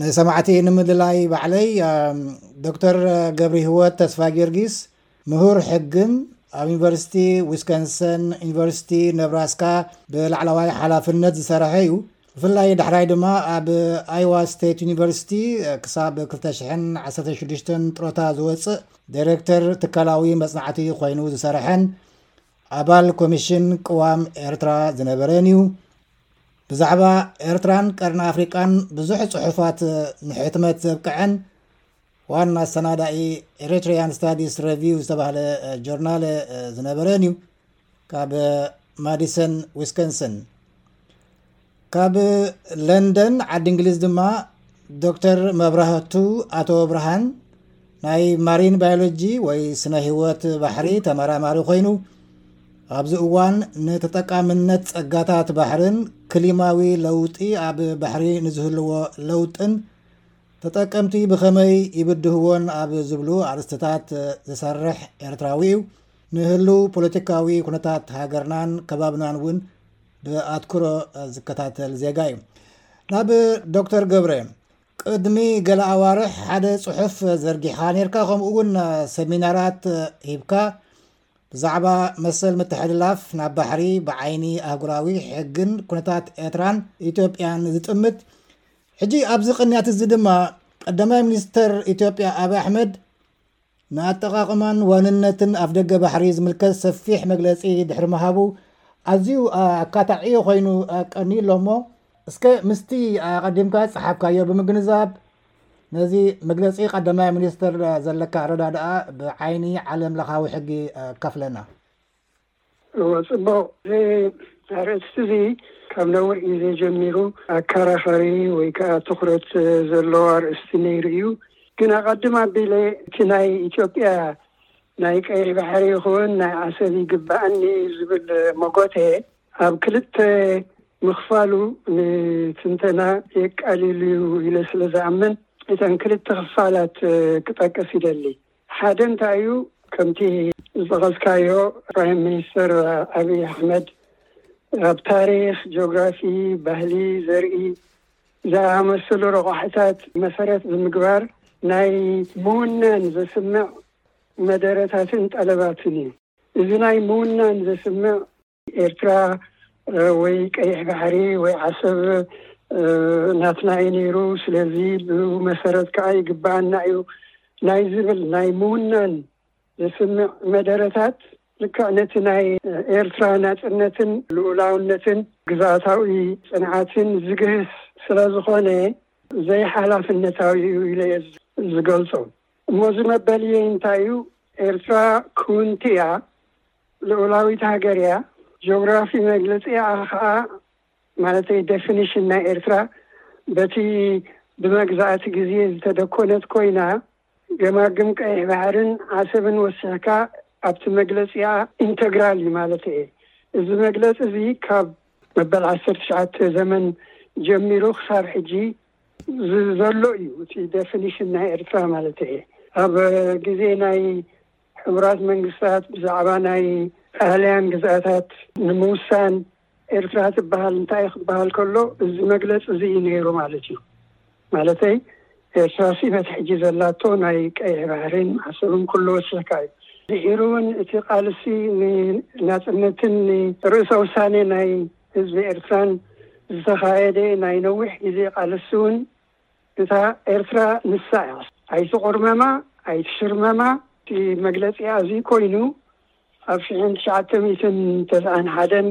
ንሰማዕቲ ንምልላይ ባዕለይ ዶክተር ገብሪሂወት ተስፋጊዮርጊስ ምሁር ሕግን ኣብ ዩኒቨርሲቲ ዊስከንሰን ዩኒቨርሲቲ ነብራስካ ብላዕለዋይ ሓላፍነት ዝሰረሐ እዩ ብፍላይ ዳሕራይ ድማ ኣብ ኣይዋ ስቴት ዩኒቨርሲቲ ክሳብ 216 ጥሮታ ዝወፅእ ዳይሬክተር ትካላዊ መፅናዕቲ ኮይኑ ዝሰረሐን ኣባል ኮሚሽን ቅዋም ኤርትራ ዝነበረን እዩ። ብዛዕባ ኤርትራን ቀርኒ ኣፍሪቃን ብዙሕ ጽሑፋት ንሕትመት ዘብቅዐን ዋና ኣሰናዳኢ ኤሪትሪያን ስታዲስ ረቪው ዝተባህለ ጆርናል ዝነበረን እዩ ካብ ማዲሰን ዊስከንሰን ካብ ለንደን ዓዲ እንግሊዝ ድማ ዶክተር መብራህቱ ኣቶ ብርሃን ናይ ማሪን ባዮሎጂ ወይ ስነ ህይወት ባሕሪ ተመራማሪ ኮይኑ ኣብዚ እዋን ንተጠቃምነት ጸጋታት ባሕርን ክሊማዊ ለውጢ ኣብ ባሕሪ ንዝህልዎ ለውጥን ተጠቀምቲ ብኸመይ ይብድህዎን ኣብ ዝብሉ ኣርእስትታት ዝሰርሕ ኤርትራዊ እዩ ንህሉ ፖለቲካዊ ኩነታት ሃገርናን ከባብናን እውን ብኣትኩሮ ዝከታተል ዜጋ እዩ ናብ ዶክተር ገብረ ቅድሚ ገለ ኣዋርሕ ሓደ ፅሑፍ ዘርጊኻ ነርካ ከምኡ እውን ሰሚናራት ሂብካ ብዛዕባ መሰል ምትሕልላፍ ናብ ባሕሪ ብዓይኒ ኣህጉራዊ ሕግን ኩነታት ኤርትራን ኢትዮጵያን ዝጥምት ሕጂ ኣብዚ ቅንያት እዚ ድማ ቀዳማይ ሚኒስተር ኢትዮጵያ ኣብ ኣሕመድ ንኣጠቓቕማን ዋንነትን ኣፍደገ ባሕሪ ዝምልከት ሰፊሕ መግለጺ ድሕሪ ምሃቡ ኣዝዩ ኣካታዒ ኮይኑ ቀንዩ ኣሎ እሞ እስከ ምስቲ ኣቐዲምካ ዝጸሓፍካዮ ብምግንዛብ ነዚ መግለጺ ቀዳማይ ሚኒስትር ዘለካ ኣረዳድኣ ብዓይኒ ዓለም ለኻዊ ሕጊ ከፍለና። እወ ጽቡቕ። እዚ ኣርእስቲ እዚ ካብ ነዊሕ ግዜ ጀሚሩ ኣካራኻሪ ወይ ከኣ ትኹረት ዘለዎ ኣርእስቲ ነይሩ እዩ። ግን ኣቐድም ኣቢለ እቲ ናይ ኢትዮጵያ ናይ ቀይሕ ባሕሪ ይኹን ናይ ዓሰብ ይግብኣኒ ዝብል መጎተ ኣብ ክልተ ምኽፋሉ ንትንተና የቃሊል'ዩ ኢለ ስለ ዝኣምን እተን ክልተ ክፋላት ክጠቅስ ይደሊ። ሓደ እንታይ እዩ ከምቲ ዝጠቐስካዮ ፕራይም ሚኒስተር ኣብይ ኣሕመድ ኣብ ታሪኽ፣ ጆግራፊ፣ ባህሊ፣ ዘርኢ ዝኣመሰሉ ረቋሒታት መሰረት ብምግባር ናይ ምውናን ዘስምዕ መደረታትን ጠለባትን እዩ። እዚ ናይ ምውናን ዘስምዕ ኤርትራ ወይ ቀይሕ ባሕሪ ወይ ዓሰብ ናትና እዩ ነይሩ፣ ስለዚ ብኡ መሰረት ከኣ ይግበኣና እዩ ናይ ዝብል ናይ ምውናን ዘስምዕ መደረታት ልክዕ ነቲ ናይ ኤርትራ ናጽነትን ልኡላውነትን ግዝኣታዊ ጽንዓትን ዝግህስ ስለ ዝኾነ ዘይሓላፍነታዊ እዩ ኢለ እየ ዝገልጾ። እሞ እዚ መበልየይ እንታይ እዩ፣ ኤርትራ ክውንቲ እያ፣ ልኡላዊት ሃገር እያ። ጆግራፊ መግለጺኣ ከኣ ማለተይ ደፊኒሽን ናይ ኤርትራ በቲ ብመግዛእቲ ግዜ ዝተደኮነት ኮይና ገማግም ቀይሕ ባሕርን ዓሰብን ወሲኽካ ኣብቲ መግለጺኣ ኢንተግራል እዩ ማለተይ እየ። እዚ መግለጺ እዚ ካብ መበል ዓሰርተ ትሽዓተ ዘመን ጀሚሩ ክሳብ ሕጂ ዘሎ እዩ እቲ ደፊኒሽን ናይ ኤርትራ ማለተይ እየ። ኣብ ግዜ ናይ ሕቡራት መንግስታት ብዛዕባ ናይ ጣልያን ግዝኣታት ንምውሳን ኤርትራ ትበሃል እንታይ ክበሃል ከሎ እዚ መግለጺ እዚ እዩ ነይሩ ማለት እዩ። ማለተይ ኤርትራሲ በቲ ሕጂ ዘላቶ ናይ ቀይሕ ባሕሪን ዓሰብን ኩሉ ወሲኽካ እዩ። ድሒሩ እውን እቲ ቃልሲ ንናጽነትን ንርእሰ ውሳኔ ናይ ህዝቢ ኤርትራን ዝተኻየደ ናይ ነዊሕ ግዜ ቃልሲ እውን እታ ኤርትራ ንሳ እያ። ኣይትቑርመማ ኣይትሽርመማ እቲ መግለጺኣ እዙይ ኮይኑ ኣብ ሽሕን ትሽዓተ ሚእትን ተስዓን ሓደን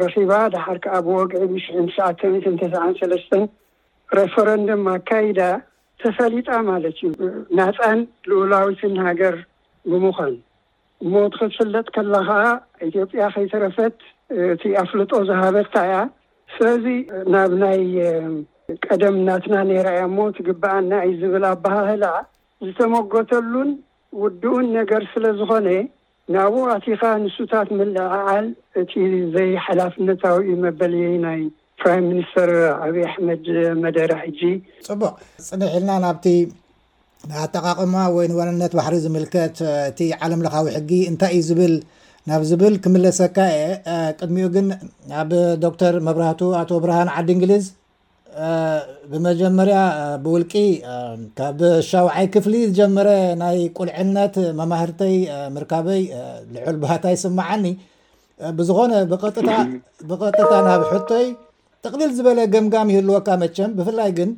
ረኺባ ደሓር ከኣ ብወግዒ ብሽሕን ትሽዓተ ሚእትን ተስዓን ሰለስተን ረፈረንደም ኣካይዳ ተፈሊጣ ማለት እዩ ናጻን ልኡላዊትን ሃገር ብምዃን። ሞት ክትፍለጥ ከላ ከኣ ኢትዮጵያ ከይተረፈት እቲ ኣፍልጦ ዝሃበታ እያ። ስለዚ ናብ ናይ ቀደም ናትና ነይራ እያ እሞ ትግበኣና እዩ ዝብል ኣበሃህላ ዝተመጎተሉን ውድኡን ነገር ስለ ዝኾነ ናብኡ ኣቲኻ ንሱታት ምልዕዓል እቲ ዘይሓላፍነታዊ እዩ መበል የኢናይ ፕራይም ሚኒስተር ኣብይ ኣሕመድ መደረ ሕጂ። ጽቡቕ ጽንሕ ኢልና ናብቲ ንኣጠቓቕማ ወይ ንዋንነት ባሕሪ ዝምልከት እቲ ዓለምለኻዊ ሕጊ እንታይ እዩ ዝብል ናብ ዝብል ክምለሰካ እየ። ቅድሚኡ ግን ናብ ዶክተር መብራህቱ ኣቶ ብርሃን ዓዲ እንግሊዝ ብመጀመርያ ብውልቂ ካብ ሻውዓይ ክፍሊ ዝጀመረ ናይ ቁልዕነት መማህርተይ ምርካበይ ልዑል ባህታ ይስምዓኒ። ብዝኾነ ብቐጥታ ብቐጥታ ናብ ሕቶይ ጥቕልል ዝበለ ገምጋም ይህልወካ መቸም ብፍላይ ግን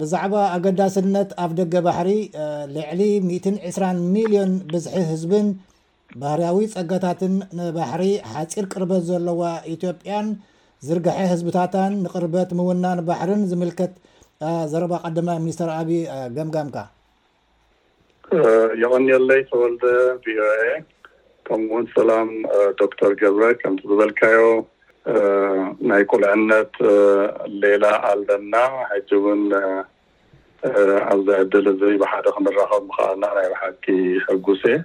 ብዛዕባ ኣገዳስነት ኣፍደገ ባሕሪ ልዕሊ ሚእትን ዕስራን ሚልዮን ብዝሒ ህዝብን ባህርያዊ ጸጋታትን ንባሕሪ ሓጺር ቅርበት ዘለዋ ኢትዮጵያን ዝርግሐ ህዝብታታን ንቅርበት ምውናን ባሕርን ዝምልከት ዘረባ ቀዳማይ ሚኒስተር ኣቢይ ገምጋምካ? የቐንየለይ ተወልደ ቪኦኤ ከምኡ ውን ሰላም ዶክተር ገብረ ከምቲ ዝበልካዮ ናይ ቁልዕነት ሌላ ኣለና ሕጂ ውን ኣብዚ ዕድል እዚ ብሓደ ክንራኸብ ምኽኣልና ናይ ብሓቂ ሕጉስ እየ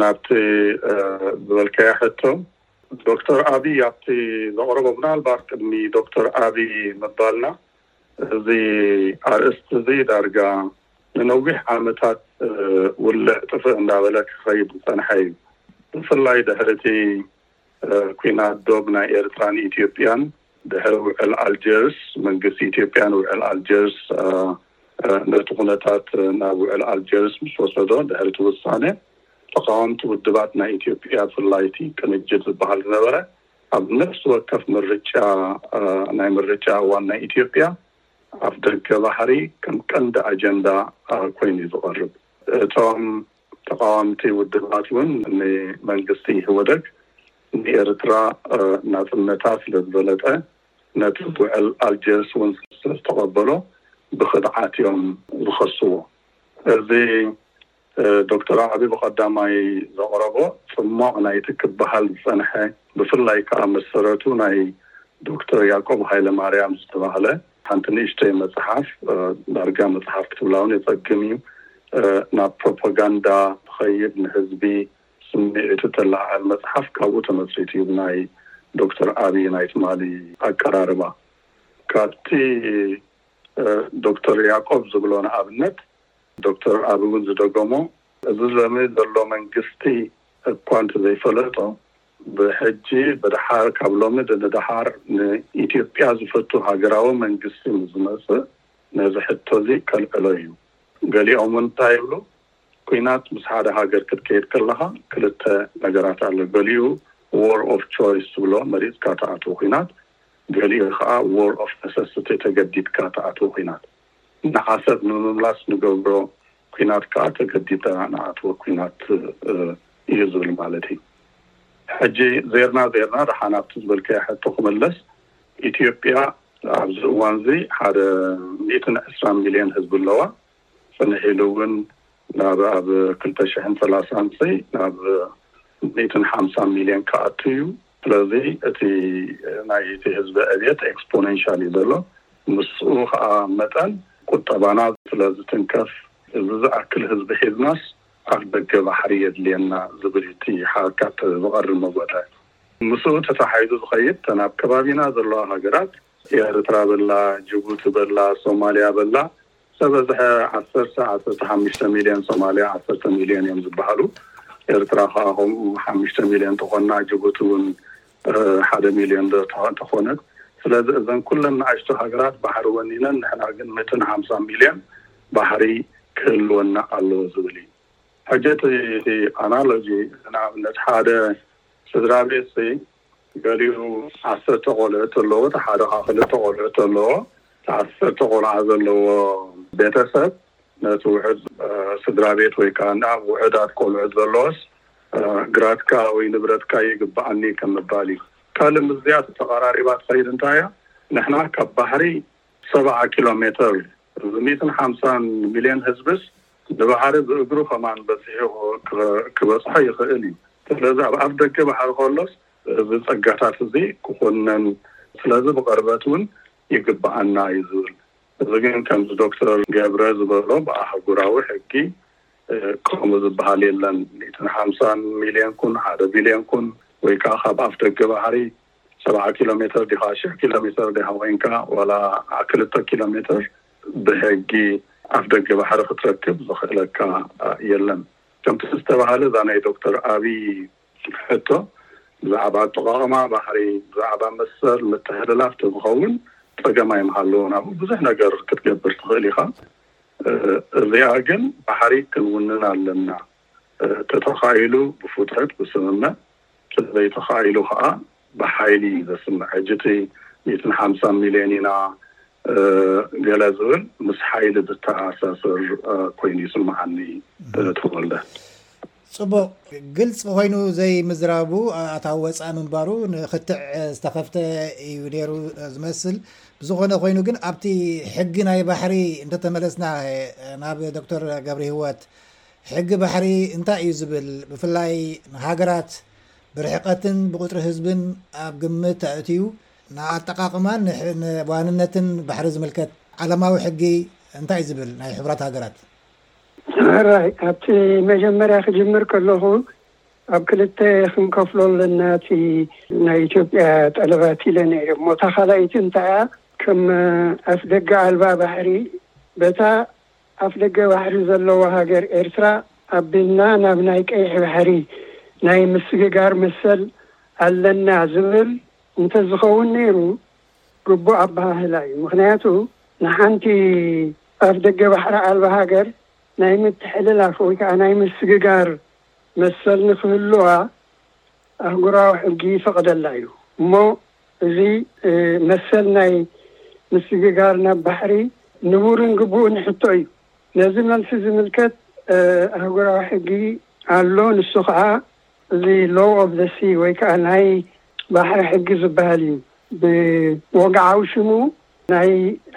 ናብቲ ዝበልካዮ ሕቶ ዶክተር ኣብይ ኣብቲ ዘቕረቦ ምናልባት ቅድሚ ዶክተር ኣብይ ምባልና እዚ ኣርእስቲ እዚ ዳርጋ ንነዊሕ ዓመታት ውልዕ ጥፍእ እንዳበለ ክኸይድ ዝጸንሐ እዩ። ብፍላይ ድሕሪ እቲ ኲናት ዶብ ናይ ኤርትራን ኢትዮጵያን ድሕሪ ውዕል ኣልጀርስ፣ መንግስቲ ኢትዮጵያ ንውዕል ኣልጀርስ ነቲ ኩነታት ናብ ውዕል ኣልጀርስ ምስ ወሰዶ ድሕሪ እቲ ውሳነ ተቓወምቲ ውድባት ናይ ኢትዮጵያ ብፍላይ እቲ ቅንጅት ዝበሃል ዝነበረ ኣብ ነፍሲ ወከፍ ምርጫ ናይ ምርጫ እዋን ናይ ኢትዮጵያ ኣፍደገ ባሕሪ ከም ቀንዲ ኣጀንዳ ኮይኑ እዩ ዝቐርብ። እቶም ተቓዋምቲ ውድባት እውን ንመንግስቲ ኢህወደግ ንኤርትራ ናጽነታ ስለዝበለጠ ነቲ ውዕል ኣልጀርስ እውን ስለዝተቐበሎ ብኽድዓት እዮም ዝኸስዎ። እዚ ዶክተር ኣዕቢ ብቐዳማይ ዘቕረቦ ጽሟቕ ናይቲ ክበሃል ዝጸንሐ ብፍላይ ከኣ መሰረቱ ናይ ዶክተር ያቆብ ሃይለማርያም ዝተባህለ ሓንቲ ንእሽተይ መጽሓፍ ዳርጋ መጽሓፍ ክትብላውን የጸግም እዩ ናብ ፕሮፖጋንዳ ትኸይድ ንህዝቢ ስምዒቱ ተለዓዕል መጽሓፍ ካብኡ ተመስሪቱ እዩ ብናይ ዶክተር ኣብይ ናይ ትማሊ ኣቀራርባ ካብቲ ዶክተር ያቆብ ዝብሎ ንኣብነት ዶክተር ኣቢ እውን ዝደገሞ እዚ ሎሚ ዘሎ መንግስቲ እኳ እንተዘይፈለጦ ብሕጂ ብደሓር ካብ ሎሚ ንደሓር ንኢትዮጵያ ዝፈቱ ሃገራዊ መንግስቲ ምስ ዝመጽእ ነዚ ሕቶ እዚ ከልዕሎ እዩ። ገሊኦም እውን እንታይ ይብሉ ኲናት ምስ ሓደ ሃገር ክትከይድ ከለኻ ክልተ ነገራት ኣሎ ገሊኡ War of Choice ትብሎ መሪጽካ ትኣትዎ ኲናት ገሊኡ ከኣ War of Necessity ተገዲድካ ትኣትዎ ኲናት። ንዓሰብ ንምምላስ ንገብሮ ኩናት ከኣ ተገዲድና ንኣትዎ ኩናት እዩ ዝብል ማለት እዩ። ሕጂ ዜርና ዜርና ደሓን ኣብቲ ዝበልካዮ ሕቶ ክምለስ፣ ኢትዮጵያ ኣብዚ እዋንዚ ሓደ ሚእትን ዕስራን ሚልዮን ህዝቢ ኣለዋ። ጽንሕ ኢሉ እውን ናብ ኣብ ክልተ ሽሕን ሰላሳንሲ ናብ ሚእትን ሓምሳን ሚልዮን ክኣቱ እዩ። ስለዚ እቲ ናይ እቲ ህዝቢ ዕብየት ኤክስፖነንሻል እዩ ዘሎ። ምስኡ ከኣ መጠን ቁጠባና ስለ ዝትንከፍ እዚ ዝኣክል ህዝቢ ሒዝናስ ኣፍ ደገ ባሕሪ የድልየና ዝብል እዩ እቲ ሓካት ዝቐርብ መጐተ። ምስኡ ተተሓሒዙ ዝኸይድ እተን ኣብ ከባቢና ዘለዋ ሃገራት ኤርትራ በላ ጅቡቲ በላ ሶማልያ በላ ሰበዝሐ ዓሰርተ ዓሰርተ ሓሙሽተ ሚልዮን ሶማልያ ዓሰርተ ሚልዮን እዮም ዝባሃሉ ኤርትራ ካኣ ከምኡ ሓሙሽተ ሚልዮን ተኮና ጅቡቲ ውን ሓደ ሚልዮን ዶ ተኮነት ስለዚ እዘን ኩለን ናኣሽቱ ሃገራት ባሕሪ ወኒነን ንሕና ግን ምእትን ሓምሳን ሚልዮን ባሕሪ ክህልወና ኣለዎ ዝብል እዩ ሕጂ እቲ ኣናሎጂ ንኣብነት ሓደ ስድራቤት ገሊኡ ዓሰርተ ቆልዑት ኣለዎ እቲ ሓደ ከኣ ክልተ ቆልዑት ኣለዎ እቲ ዓሰርተ ቆልዓ ዘለዎ ቤተሰብ ነቲ ውሑድ ስድራቤት ወይ ከኣ እንዳ ውሑዳት ቆልዑት ዘለዎስ ግራትካ ወይ ንብረትካ ይግብኣኒ ከም ምባል እዩ ካልእ ምስዚኣ ተተቀራሪባ ትኸይድ እንታይ እያ ንሕና ካብ ባሕሪ ሰብዓ ኪሎሜተር ሚእትን ሓምሳን ሚልዮን ህዝብስ ንባሕሪ ብእግሩ ከማን በጺሑ ክበጽሖ ይኽእል እዩ። ስለዚ ኣብ ኣፍ ደገ ባሕሪ ከሎስ እዚ ጸጋታት እዚ ክኹነን ስለዚ ብቐርበት ውን ይግብኣና እዩ ዝብል። እዚ ግን ከምዚ ዶክተር ገብረ ዝበሎ ብኣህጉራዊ ሕጊ ከምኡ ዝበሃል የለን። ሚእትን ሓምሳን ሚልዮን ኩን ሓደ ቢልዮን ኩን ወይ ከኣ ካብ ኣፍ ደገ ባሕሪ ሰብዓ ኪሎ ሜተር ዲኻ ኣሽሕ ኪሎ ሜተር ዲኻ ኮይንካ ዋላ ክልተ ኪሎ ሜተር ብሕጊ ኣፍ ደገ ባሕሪ ክትረክብ ዝኽእለካ የለን። ከምቲ ዝተብሃለ እዛ ናይ ዶክተር ኣብይ ሕቶ ብዛዕባ ኣጠቓቕማ ባሕሪ ብዛዕባ መሰል ምትሕልላፍ ተዝኸውን ፀገም ኣይምሃለዎን ኣብኡ ብዙሕ ነገር ክትገብር ትኽእል ኢኻ እዚኣ ግን ባሕሪ ክንውንን ኣለና ተተኻኢሉ ብፉጥረት ብስምምዕ ተዘይተኻኢሉ ከኣ ብሓይሊ እዩ ዘስምዕ ሕጂ እቲ ሚእትን ሓምሳን ሚልዮን ኢና ገለ ዝብል ምስ ሓይሊ ዝተኣሳሰር ኮይኑ ይስምዓኒ ተወልደ። ጽቡቕ ግልጺ ኮይኑ ዘይምዝራቡ ኣታዊ ወጻኢ ምንባሩ ንኽትዕ ዝተኸፍተ እዩ ነይሩ ዝመስል ብዝኾነ ኮይኑ ግን ኣብቲ ሕጊ ናይ ባሕሪ እንተተመለስና ናብ ዶክተር ገብሪሂወት ሕጊ ባሕሪ እንታይ እዩ ዝብል ብፍላይ ንሃገራት ብርሕቀትን ብቁፅሪ ህዝብን ኣብ ግምት ኣእትዩ ንኣጠቃቅማን ዋንነትን ባሕሪ ዝምልከት ዓለማዊ ሕጊ እንታይ እዩ ዝብል ናይ ሕቡራት ሃገራት? ራይት ኣብቲ መጀመርያ ክጅምር ከለኩ ኣብ ክልተ ክንከፍሎ ኣለና እቲ ናይ ኢትዮጵያ ጠለባት ኢለ ነይረ እሞ እታ ካልኣይቲ እንታይ እያ ከም ኣፍደገ ኣልባ ባሕሪ በታ ኣፍደገ ባሕሪ ዘለዋ ሃገር ኤርትራ ኣቢልና ናብ ናይ ቀይሕ ባሕሪ ናይ ምስግጋር መሰል ኣለና ዝብል እንተዝኸውን ነይሩ ግቡእ ኣበሃህላ እዩ። ምኽንያቱ ንሓንቲ ኣፍደገ ባሕሪ ኣልባ ሃገር ናይ ምትሕልላፍ ወይ ከኣ ናይ ምስግጋር መሰል ንክህልዋ ኣህጉራዊ ሕጊ ይፈቕደላ እዩ እሞ፣ እዚ መሰል ናይ ምስግጋር ናብ ባሕሪ ንቡርን ግቡእን ሕቶ እዩ። ነዚ መልሲ ዝምልከት ኣህጉራዊ ሕጊ ኣሎ፣ ንሱ ከኣ እዚ Law of the Sea ወይ ከኣ ናይ ባሕሪ ሕጊ ዝበሃል እዩ። ብወግዓዊ ሽሙ ናይ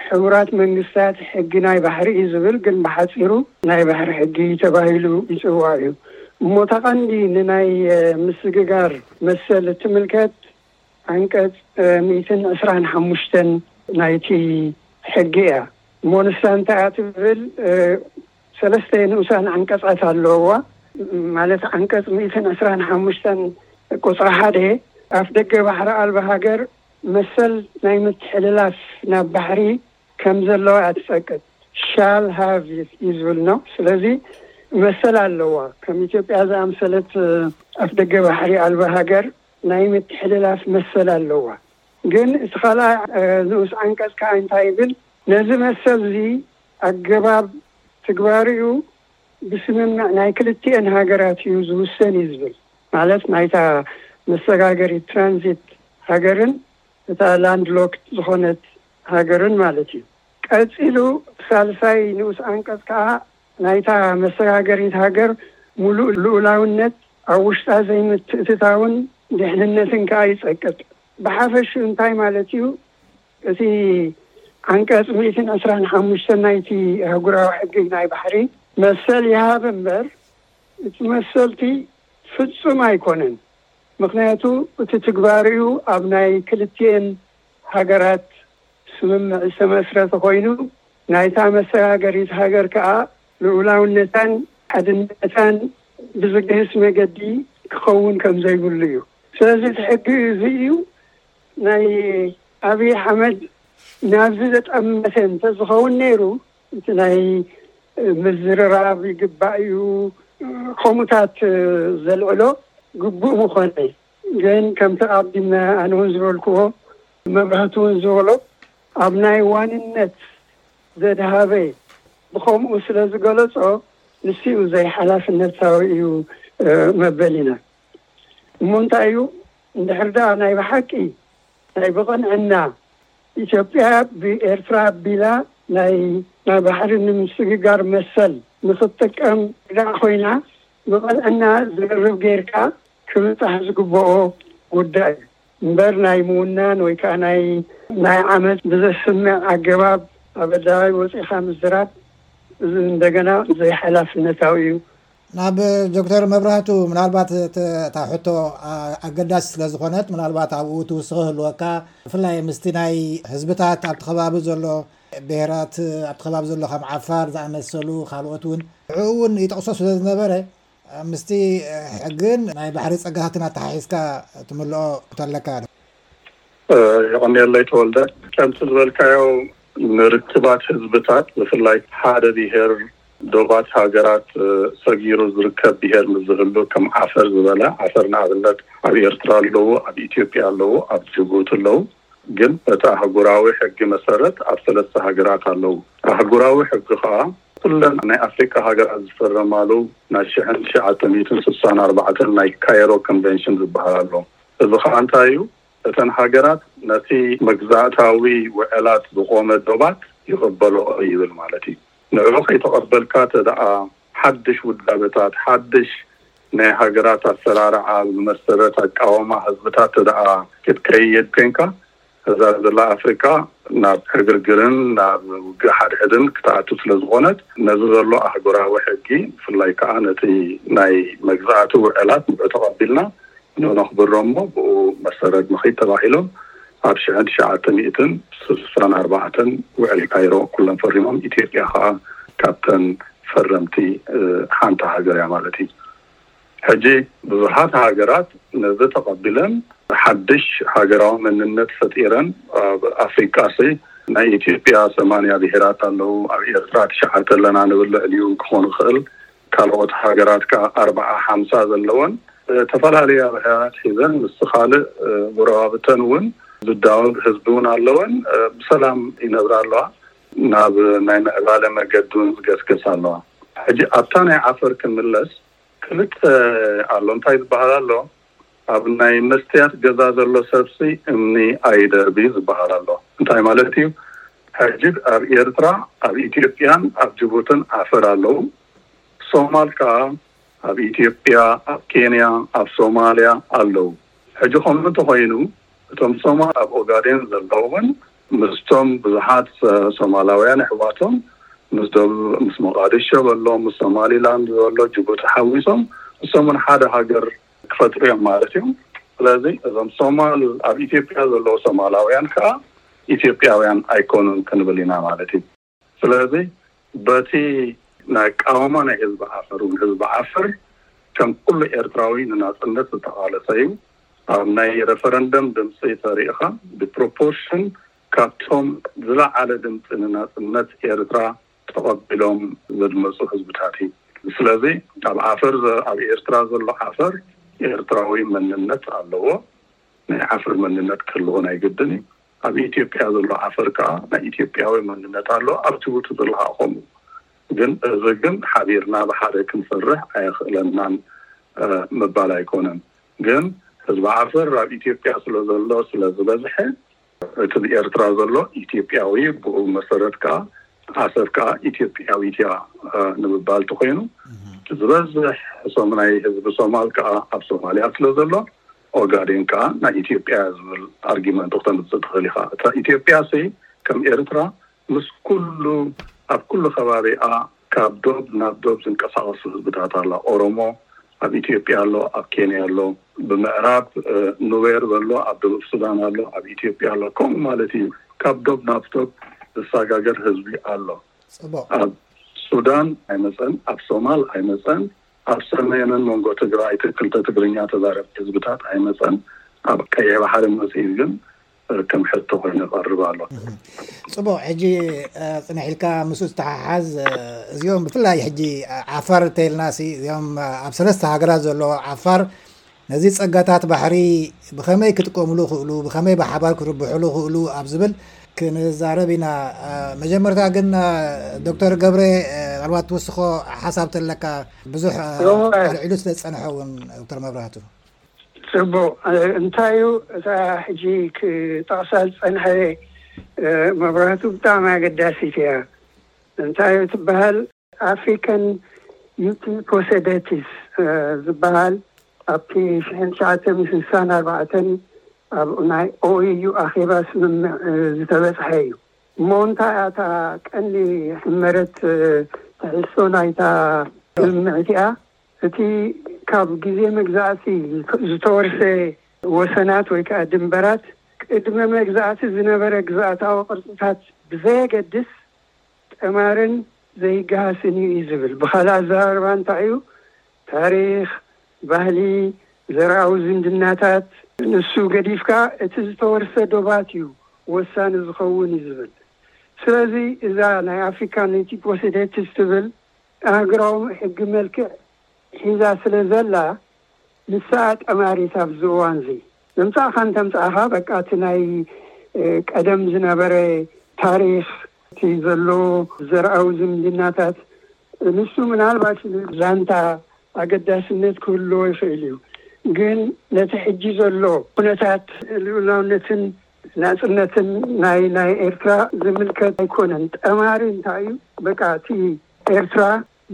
ሕቡራት መንግስታት ሕጊ ናይ ባሕሪ እዩ ዝብል፣ ግን ብሓጺሩ ናይ ባሕሪ ሕጊ ተባሂሉ ይጽዋዕ እዩ። እሞ እታ ቀንዲ ንናይ ምስግጋር መሰል እትምልከት ዓንቀፅ ሚእትን ዕስራን ሓሙሽተን ናይቲ ሕጊ እያ እሞ ንሳ እንታይ እያ ትብል ሰለስተ ንኡሳን ዓንቀፃት ኣለዉዋ ማለት ዓንቀፅ ሚእትን ዕስራን ሓሙሽተን ቁፅሪ ሓደ ኣፍ ደገ ባሕሪ ኣልባ ሃገር መሰል ናይ ምትሕልላፍ ናብ ባሕሪ ከም ዘለዋ እያ ትፀቅጥ ሻል ሃቭ እዩ ዝብል ነው ስለዚ መሰል ኣለዋ ከም ኢትዮጵያ ዝኣምሰለት ኣፍ ደገ ባሕሪ ኣልባ ሃገር ናይ ምትሕልላፍ መሰል ኣለዋ። ግን እቲ ካልኣይ ንኡስ ዓንቀጽ ከኣ እንታይ ይብል፣ ነዚ መሰል'ዚ ኣገባብ ትግባሬኡ ብስምምዕ ናይ ክልቲኤን ሃገራት እዩ ዝውሰን እዩ ዝብል። ማለት ናይታ መሰጋገሪት፣ Transit፣ ሃገርን እታ Land Locked ዝኾነት ሃገርን ማለት እዩ። ቀጺሉ ሳልሳይ ንኡስ ዓንቀጽ ከኣ ናይታ መሰጋገሪት ሃገር ሙሉእ ልኡላውነት፣ ኣብ ውሽጣ ዘይምትእትታውን ድሕንነትን ከኣ ይጸቅጥ። ብሓፈሽኡ እንታይ ማለት እዩ? እቲ ዓንቀጽ ሚእትን ዕስራን ሓሙሽተን ናይቲ ኣህጉራዊ ሕጊ ናይ ባሕሪ፣ መሰል ይሃብ እምበር እቲ መሰል'ቲ ፍጹም ኣይኮነን ምኽንያቱ እቲ ትግባሬኡ ኣብ ናይ ክልቲኤን ሃገራት ስምምዕ ዝተመስረተ ኮይኑ ናይታ መሰጋገሪት ሃገር ከኣ ልኡላውነታን ሓድነታን ብዝግህስ መገዲ ክኸውን ከም ዘይብሉ እዩ። ስለዚ እቲ ሕጊ እዚ እዩ ናይ ኣብይ ኣሕመድ ናብዚ ዘጠመተ እንተዝኸውን ነይሩ እቲ ናይ ምዝርራብ ይግባእ እዩ ከምኡታት ዘልዕሎ ግቡእ ምኾነ ግን ከምቲ ኣቐዲምና ኣነ እውን ዝበልክዎ መብራህቱ ውን ዝበሎ ኣብ ናይ ዋንነት ዘድሃበ ብኸምኡ ስለ ዝገለጾ ንሱ እዩ ዘይሓላፍነታዊ እዩ መበሊና እሞ እንታይ እዩ እንድሕር ደኣ ናይ ብሓቂ ናይ ብቕንዕና ኢትዮጵያ ብኤርትራ ኣቢላ ናይ ናይ ባሕሪ ንምስግጋር መሰል ንኽትጥቀም ደኣ ኮይና ብቕንዕና ዝርርብ ጌርካ ክብጻሕ ዝግብኦ ጉዳይ እዩ። እምበር ናይ ምውናን ወይ ከኣ ናይ ናይ ዓመጽ ብዘስምዕ ኣገባብ ኣብ ኣደባባይ ወጺእኻ ምዝራብ እዚ እንደገና ዘይሓላፍነታዊ እዩ። ናብ ዶክተር መብራህቱ ምናልባት እታ ሕቶ ኣገዳሲት ስለ ዝኾነት ምናልባት ኣብኡ እቲ ውስኺ ክህልወካ ብፍላይ ምስቲ ናይ ህዝብታት ኣብቲ ከባቢ ዘሎ ብሄራት ኣብቲ ከባቢ ዘሎ ከም ዓፋር ዝኣመሰሉ ካልኦት እውን ንዕኡ እውን ይጠቕሶ ስለ ዝነበረ ምስቲ ሕግን ናይ ባሕሪ ጸጋታትን ኣተሓሒዝካ ትምልኦ ክተለካ። የቐንየለይ ተወልደ። ከምቲ ዝበልካዮ ንርክባት ህዝብታት ብፍላይ ሓደ ብሄር ዶባት ሃገራት ሰጊሩ ዝርከብ ብሄር ምስ ዝህሉ ከም ዓፈር ዝበለ ዓፈር ንኣብነት ኣብ ኤርትራ ኣለዉ ኣብ ኢትዮጵያ ኣለዉ ኣብ ጅቡቲ ኣለዉ ግን በቲ ኣህጉራዊ ሕጊ መሰረት ኣብ ሰለስተ ሃገራት ኣለዉ ኣህጉራዊ ሕጊ ከኣ ኩለን ናይ ኣፍሪቃ ሃገራት ዝፈረማሉ ናይ ሽሕን ትሽዓተ ሚእትን ስሳን ኣርባዕተን ናይ ካይሮ ኮንቨንሽን ዝበሃል ኣሎ። እዚ ከኣ እንታይ እዩ? እተን ሃገራት ነቲ መግዛእታዊ ውዕላት ዝቖመ ዶባት ይቕበልኦ ይብል ማለት እዩ። ንዕኡ ከይተቐበልካ ተደኣ ሓድሽ ውዳበታት፣ ሓድሽ ናይ ሃገራት ኣሰራርዓ ዝመሰረት ኣቃውማ ህዝብታት ተደኣ ክትከይድ ኴንካ፣ እዛ ዘላ ኣፍሪቃ ናብ ዕግርግርን ናብ ውግእ ሓድሕድን ክትኣቱ ስለ ዝኾነት ነዚ ዘሎ ኣህጉራዊ ሕጊ ብፍላይ ከኣ ነቲ ናይ መግዛኣቲ ውዕላት ንዑ ተቐቢልና ንዑ ነኽብሮ እሞ ብኡ መሰረት ንኺድ ተባሂሎም ኣብ ሽሕን ትሽዓተ ሚእትን ስሳን ኣርባዕተን ውዕሊ ካይሮ ኩሎም ፈሪሞም ኢትዮጵያ ከኣ ካብተን ፈረምቲ ሓንቲ ሃገር እያ ማለት እዩ። ሕጂ ብዙሓት ሃገራት ነዚ ተቐቢለን ሓድሽ ሃገራዊ መንነት ፈጢረን ኣብ ኣፍሪቃሲ ናይ ኢትዮጵያ ሰማንያ ብሄራት ኣለዉ ኣብ ኤርትራ ትሽዓተ ኣለና ንብል ልዕሊኡ ክኾን ይኽእል ካልኦት ሃገራት ከኣ ኣርብዓ ሓምሳ ዘለወን ተፈላለያ ብሄራት ሒዘን ምስ ካልእ ጎረባብተን እውን ዝዳወብ ህዝቢ እውን ኣለወን ብሰላም ይነብራ ኣለዋ ናብ ናይ ምዕባለ መገዲ እውን ዝገስገሳ ኣለዋ ሕጂ ኣብታ ናይ ዓፈር ክንምለስ ክልተ ኣሎ እንታይ ዝባሃል ኣሎ ኣብ ናይ መስትያት ገዛ ዘሎ ሰብሲ እምኒ ኣይደርቢ ዝባሃል ኣሎ እንታይ ማለት እዩ ሕጂ ኣብ ኤርትራ ኣብ ኢትዮጵያን ኣብ ጅቡትን ዓፈር ኣለው ሶማል ከኣ ኣብ ኢትዮጵያ ኣብ ኬንያ ኣብ ሶማልያ ኣለው ሕጂ ከምኡ እንተኮይኑ እቶም ሶማል ኣብ ኦጋዴን ዘለዉ እውን ምስቶም ብዙሓት ሶማላውያን ኣሕዋቶም ምስ ደቡብ ምስ ሞቓድሾ በሎ ምስ ሶማሊላንድ በሎ ጅቡቲ ሓዊሶም ንሶም እውን ሓደ ሃገር ክፈጥሩ እዮም ማለት እዮም። ስለዚ እዞም ሶማል ኣብ ኢትዮጵያ ዘለዉ ሶማላውያን ከኣ ኢትዮጵያውያን ኣይኮኑን ክንብል ኢና ማለት እዩ። ስለዚ በቲ ናይ ኣቃውማ ናይ ህዝቢ ዓፈር ውን ህዝቢ ዓፈር ከም ኩሉ ኤርትራዊ ንናጽነት ዝተቓለሰ እዩ። ኣብ ናይ ረፈረንደም ድምጺ ተሪእኻ ብፕሮፖርሽን ካብቶም ዝለዓለ ድምጺ ንናጽነት ኤርትራ ተቐቢሎም ዘድመጹ ህዝብታት እዩ። ስለዚ ኣብ ዓፈር ኣብ ኤርትራ ዘሎ ዓፈር ኤርትራዊ መንነት ኣለዎ። ናይ ዓፈር መንነት ክህልዎ ናይ ግድን እዩ። ኣብ ኢትዮጵያ ዘሎ ዓፈር ከኣ ናይ ኢትዮጵያዊ መንነት ኣሎ ኣብ ጅቡቲ ዘሎ ከኣ ከምኡ ግን እዚ ግን ሓቢርና ብሓደ ክንሰርሕ ኣየኽእለናን ምባል ኣይኮነን ግን ህዝቢ ዓፈር ኣብ ኢትዮጵያ ስለ ዘሎ ስለ ዝበዝሐ እቲ ብ ኤርትራ ዘሎ ኢትዮጵያዊ ብኡ መሰረት ከኣ ዓሰብ ከኣ ኢትዮጵያዊት እያ ንምባል ተኾይኑ እቲ ዝበዝሕ ሕሶም ናይ ህዝቢ ሶማል ከኣ ኣብ ሶማልያ ስለ ዘሎ ኦጋዴን ከኣ ናይ ኢትዮጵያ'ያ ዝብል ኣርጊመንት ክተምጽእ ትኽእል ኢኻ። እታ ኢትዮጵያ'ሲ ከም ኤርትራ ምስ ኩሉ ኣብ ኩሉ ከባቢኣ ካብ ዶብ ናብ ዶብ ዝንቀሳቐሱ ህዝብታት ኣላ። ኦሮሞ ኣብ ኢትዮጵያ ኣሎ፣ ኣብ ኬንያ ኣሎ፣ ብምዕራብ ኑዌር በሎ ኣብ ደቡብ ሱዳን ኣሎ፣ ኣብ ኢትዮጵያ ኣሎ፣ ከምኡ ማለት እዩ። ካብ ዶብ ናብ ዶብ ዝሰጋገር ህዝቢ ኣሎ። ጽቡቕ። ኣብ ሱዳን ኣይመጸን፣ ኣብ ሶማል ኣይመጸን፣ ኣብ ሰሜንን መንጎ ትግራይ እቲ ክልተ ትግርኛ ተዛረብቲ ህዝብታት ኣይመፀን፣ ኣብ ቀይሕ ባሕሪ መፂኡ ግን ከም ሕቶ ኮይኑ ይቐርብ ኣሎ። ፅቡቕ ሕጂ ፅንሕ ኢልካ ምስኡ ዝተሓሓዝ እዚኦም ብፍላይ ሕጂ ዓፋር እንተይልናሲ እዚኦም ኣብ ሰለስተ ሃገራት ዘለዎ ዓፋር ነዚ ጸጋታት ባሕሪ ብኸመይ ክጥቀሙሉ ይኽእሉ፣ ብኸመይ ብሓባር ክርብሕሉ ይኽእሉ ኣብ ዝብል ክንዛረብ ኢና። መጀመርታ ግን ዶክተር ገብረ ምናልባት ትውስኾ ሓሳብ ተለካ ብዙሕ ኣልዒሉ ስለ ዝጸንሐ እውን ዶክተር መብራህቱ። ጽቡቕ እንታይ እዩ እታ ሕጂ ክጠቕሳ ዝጸንሐ መብራህቱ ብጣዕሚ ኣገዳሲት እያ። እንታይ እዩ ትበሃል? ኣፍሪካን ዩቲ ፖሰደቲስ ዝበሃል ኣብቲ ሽሕን ትሽዓተን ስሳን ኣርባዕተን ኣብ ናይ ኦኢዩ ኣኼባ ስምምዕ ዝተበፅሐ እዩ እሞ እንታይ እያ እታ ቀንዲ ሕመረት ትሕዝቶ ናይታ ስምምዕ እቲኣ እቲ ካብ ግዜ መግዛእቲ ዝተወርሰ ወሰናት ወይ ከዓ ድንበራት ቅድመ መግዛእቲ ዝነበረ ግዝኣታዊ ቅርፅታት ብዘየገድስ ጠማርን ዘይገሃስን እዩ ዝብል። ብኻልእ ኣዘራርባ እንታይ እዩ? ታሪኽ፣ ባህሊ፣ ዘርኣዊ ዝምድናታት። ንሱ ገዲፍካ እቲ ዝተወርሰ ዶባት እዩ ወሳኒ ዝኸውን እዩ ዝብል። ስለዚ እዛ ናይ ኣፍሪካ ኔቲቭ ፖሴዴትስ ትብል ኣህግራዊ ሕጊ መልክዕ ሒዛ ስለዘላ፣ ንሳ ጠማሪት ኣብዚ እዋንዚ ዘምጻእካ እንተምጻእካ በቃ እቲ ናይ ቀደም ዝነበረ ታሪኽ፣ እቲ ዘሎ ዘርኣዊ ዝምድናታት ንሱ ምናልባት ዛንታ ኣገዳስነት ክህልዎ ይኽእል እዩ ግን ነቲ ሕጂ ዘሎ ኩነታት ልኡላውነትን ናጽነትን ናይ ናይ ኤርትራ ዝምልከት ኣይኮነን። ጠማሪ እንታይ እዩ በቃ እቲ ኤርትራ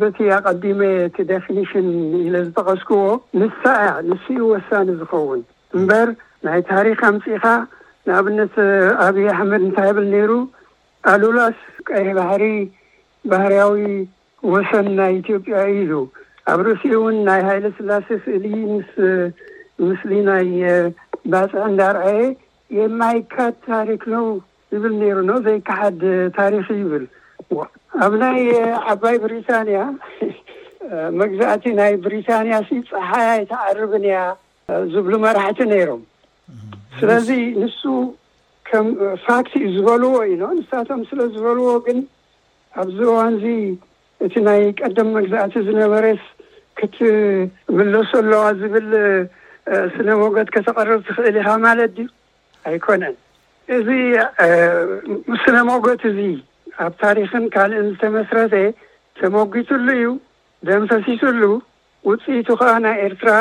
በቲ ኣቐዲመ እቲ ደፊኒሽን ኢለ ዝጠቐስክዎ ንሳ እያ ንሱ እዩ ወሳኒ ዝኸውን እምበር ናይ ታሪኽ ኣምጺእኻ ንኣብነት ኣብይ ኣሕመድ እንታይ ይብል ነይሩ ኣሉላስ ቀይሕ ባሕሪ ባህርያዊ ወሰን ናይ ኢትዮጵያ እዩ ኢሉ ኣብ ርእሲኡ እውን ናይ ሃይለስላሴ ስእሊ ምስ ምስሊ ናይ ባጽዕ እንዳርኣየ የማይካድ ታሪክ ነው። ይብል ነይሩ ን ዘይከሓድ ታሪኽ እዩ ይብል። ኣብ ናይ ዓባይ ብሪታንያ መግዛእቲ ናይ ብሪታንያ ሲ ጸሓይ ኣይትዓርብን እያ ዝብሉ መራሕቲ ነይሮም። ስለዚ ንሱ ከም ፋክት እዩ ዝበልዎ እዩ ን ንሳቶም ስለ ዝበልዎ ግን ኣብዚ እዋንዚ እቲ ናይ ቀደም መግዛእቲ ዝነበረስ ክትምለሶ ኣለዋ ዝብል ስነ ሞገት ከተቐርብ ትኽእል ኢኻ ማለት ድዩ? ኣይኮነን እዚ ስነ ሞጎት እዚ ኣብ ታሪክን ካልእን ዝተመስረተ ተሞጊትሉ እዩ ደም ፈሲስሉ ውፅኢቱ ከዓ ናይ ኤርትራ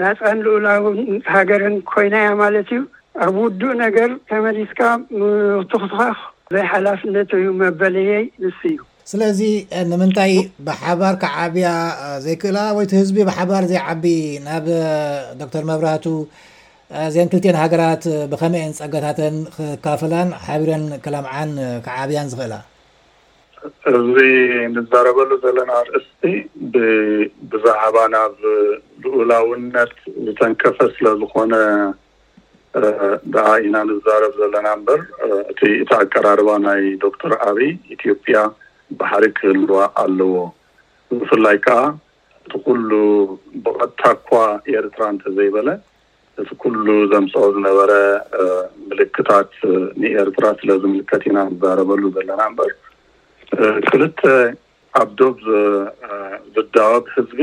ናፃን ልኡላውን ሃገርን ኮይና እያ ማለት እዩ ኣብ ውዱእ ነገር ተመሊስካ ምትኹስዃኽ ዘይሓላፍነት እዩ መበለየይ ንሱ እዩ። ስለዚ ንምንታይ ብሓባር ክዓብያ ዘይክእላ ወይ እቲ ህዝቢ ብሓባር ዘይዓቢ ናብ ዶክተር መብራህቱ እዘን ክልቲኤን ሃገራት ብኸመይ እየን ጸጋታተን ክካፈላን ሓቢረን ክለምዓን ክዓብያን ዝኽእላ? እዚ ንዛረበሉ ዘለና ኣርእስቲ ብዛዕባ ናብ ልኡላውነት ዝተንከፈ ስለ ዝኾነ ደኣ ኢና ንዛረብ ዘለና እምበር እቲ እቲ ኣቀራርባ ናይ ዶክተር ኣብይ ኢትዮጵያ ባሕሪ ክህልዋ ኣለዎ ብፍላይ ከኣ እቲ ኩሉ ብቐጥታ እኳ ኤርትራ እንተዘይበለ እቲ ኩሉ ዘምጽኦ ዝነበረ ምልክታት ንኤርትራ ስለዝምልከት ኢና ንዛረበሉ ዘለና እምበር ክልተ ኣብ ዶብ ዝዳወብ ህዝቢ